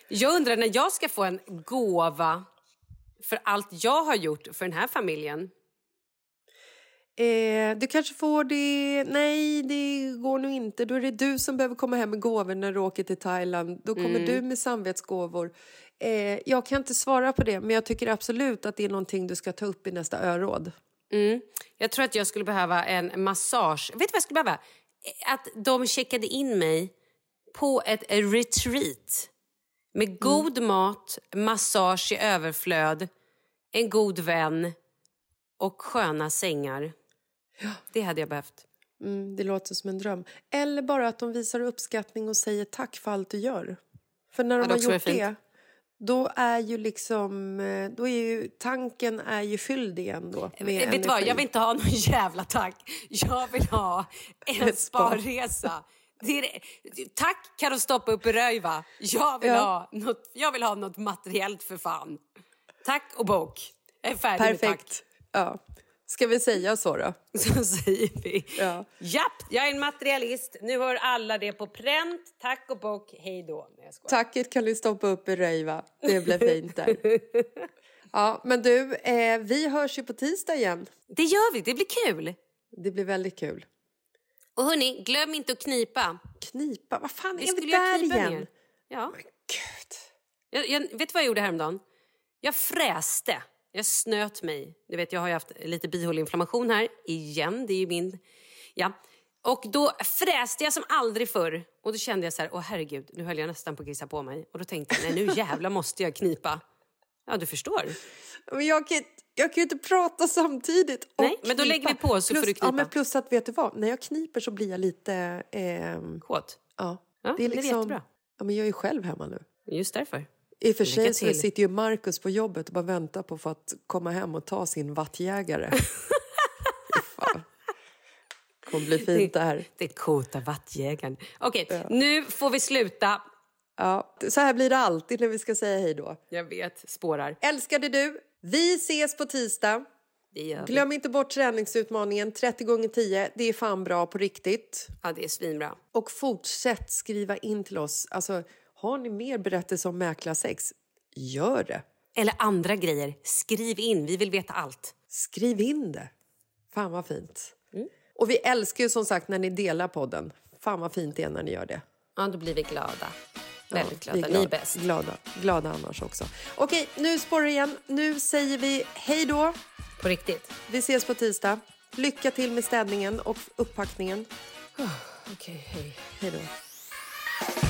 A: Jag undrar när jag ska få en gåva för allt jag har gjort för den här familjen.
B: Eh, du kanske får det... Nej, det går nog inte. Då är det du som behöver komma hem med gåvor när du åker till Thailand. Då kommer mm. du med samvetsgåvor. Eh, jag kan inte svara på det, men jag tycker absolut att det är någonting du ska ta upp i nästa öråd.
A: Mm. Jag tror att jag skulle behöva en massage. Vet du vad jag skulle behöva? Att de checkade in mig på ett retreat med mm. god mm. mat, massage i överflöd, en god vän och sköna sängar. Ja. Det hade jag behövt.
B: Mm, det låter som en dröm. Eller bara att de visar uppskattning och säger tack för allt du gör. För när de ja, har gjort det, då är ju liksom, eh, då är ju tanken är ju fylld igen då.
A: Med Vet du vad, jag vill inte ha någon jävla tack. Jag vill ha en sparresa. Det tack kan du stoppa upp i Röjva. Jag vill, ja. ha något, jag vill ha något materiellt för fan. Tack och bok. Jag är färdig
B: Perfekt. med tack. Ja. Ska vi säga så då?
A: Så säger vi. Ja. Japp, jag är en materialist. Nu har alla det på pränt. Tack och bock. Hej då. Nej,
B: Tacket kan du stoppa upp i Röjva. Det blir fint där. Ja, men du, eh, vi hörs ju på tisdag igen.
A: Det gör vi. Det blir kul.
B: Det blir väldigt kul.
A: Och hörni, glöm inte att knipa.
B: Knipa? Vad fan, vi är vi där igen? Ner.
A: Ja.
B: Men gud.
A: Jag, jag, vet du vad jag gjorde häromdagen? Jag fräste. Jag snöt mig. Du vet, jag har ju haft lite bihåleinflammation här igen. Det är ju min... Ja. Och då fräste jag som aldrig förr. Och då kände jag så här, åh herregud, nu höll jag nästan på att kissa på mig. Och då tänkte jag, nej nu jävlar måste jag knipa. Ja, du förstår.
B: Men jag kan, jag kan ju inte prata samtidigt och
A: Nej, men då lägger vi på så
B: plus,
A: får du knipa.
B: Ja, men plus att vet du vad, när jag kniper så blir jag lite... Eh,
A: Kåt?
B: Ja.
A: ja det är liksom, det är jättebra.
B: Ja, men jag är ju själv hemma nu.
A: Just därför.
B: I och för sig så sitter ju Markus på jobbet och bara väntar på för att komma hem och ta sin vattjägare. Det kommer bli fint det här.
A: Det kota vattjägaren. Okej, okay, ja. nu får vi sluta.
B: Ja, så här blir det alltid när vi ska säga hej då.
A: Jag vet, spårar.
B: Älskade du, vi ses på tisdag. Glöm inte bort träningsutmaningen 30 gånger 10 Det är fan bra på riktigt.
A: Ja, det är svinbra.
B: Och fortsätt skriva in till oss. Alltså, har ni mer berättelser om mäklarsex? Gör det.
A: Eller andra grejer. Skriv in. Vi vill veta allt.
B: Skriv in det. Fan vad fint. Mm. Och vi älskar ju som sagt när ni delar podden. Fan vad fint det är när ni gör det.
A: Ja, då blir vi glada. Väldigt glada. glada. Ni är bäst.
B: Glada, glada annars också. Okej, nu spårar det igen. Nu säger vi hej då.
A: På riktigt.
B: Vi ses på tisdag. Lycka till med städningen och upppackningen.
A: Oh, Okej, okay, hej.
B: Hej då.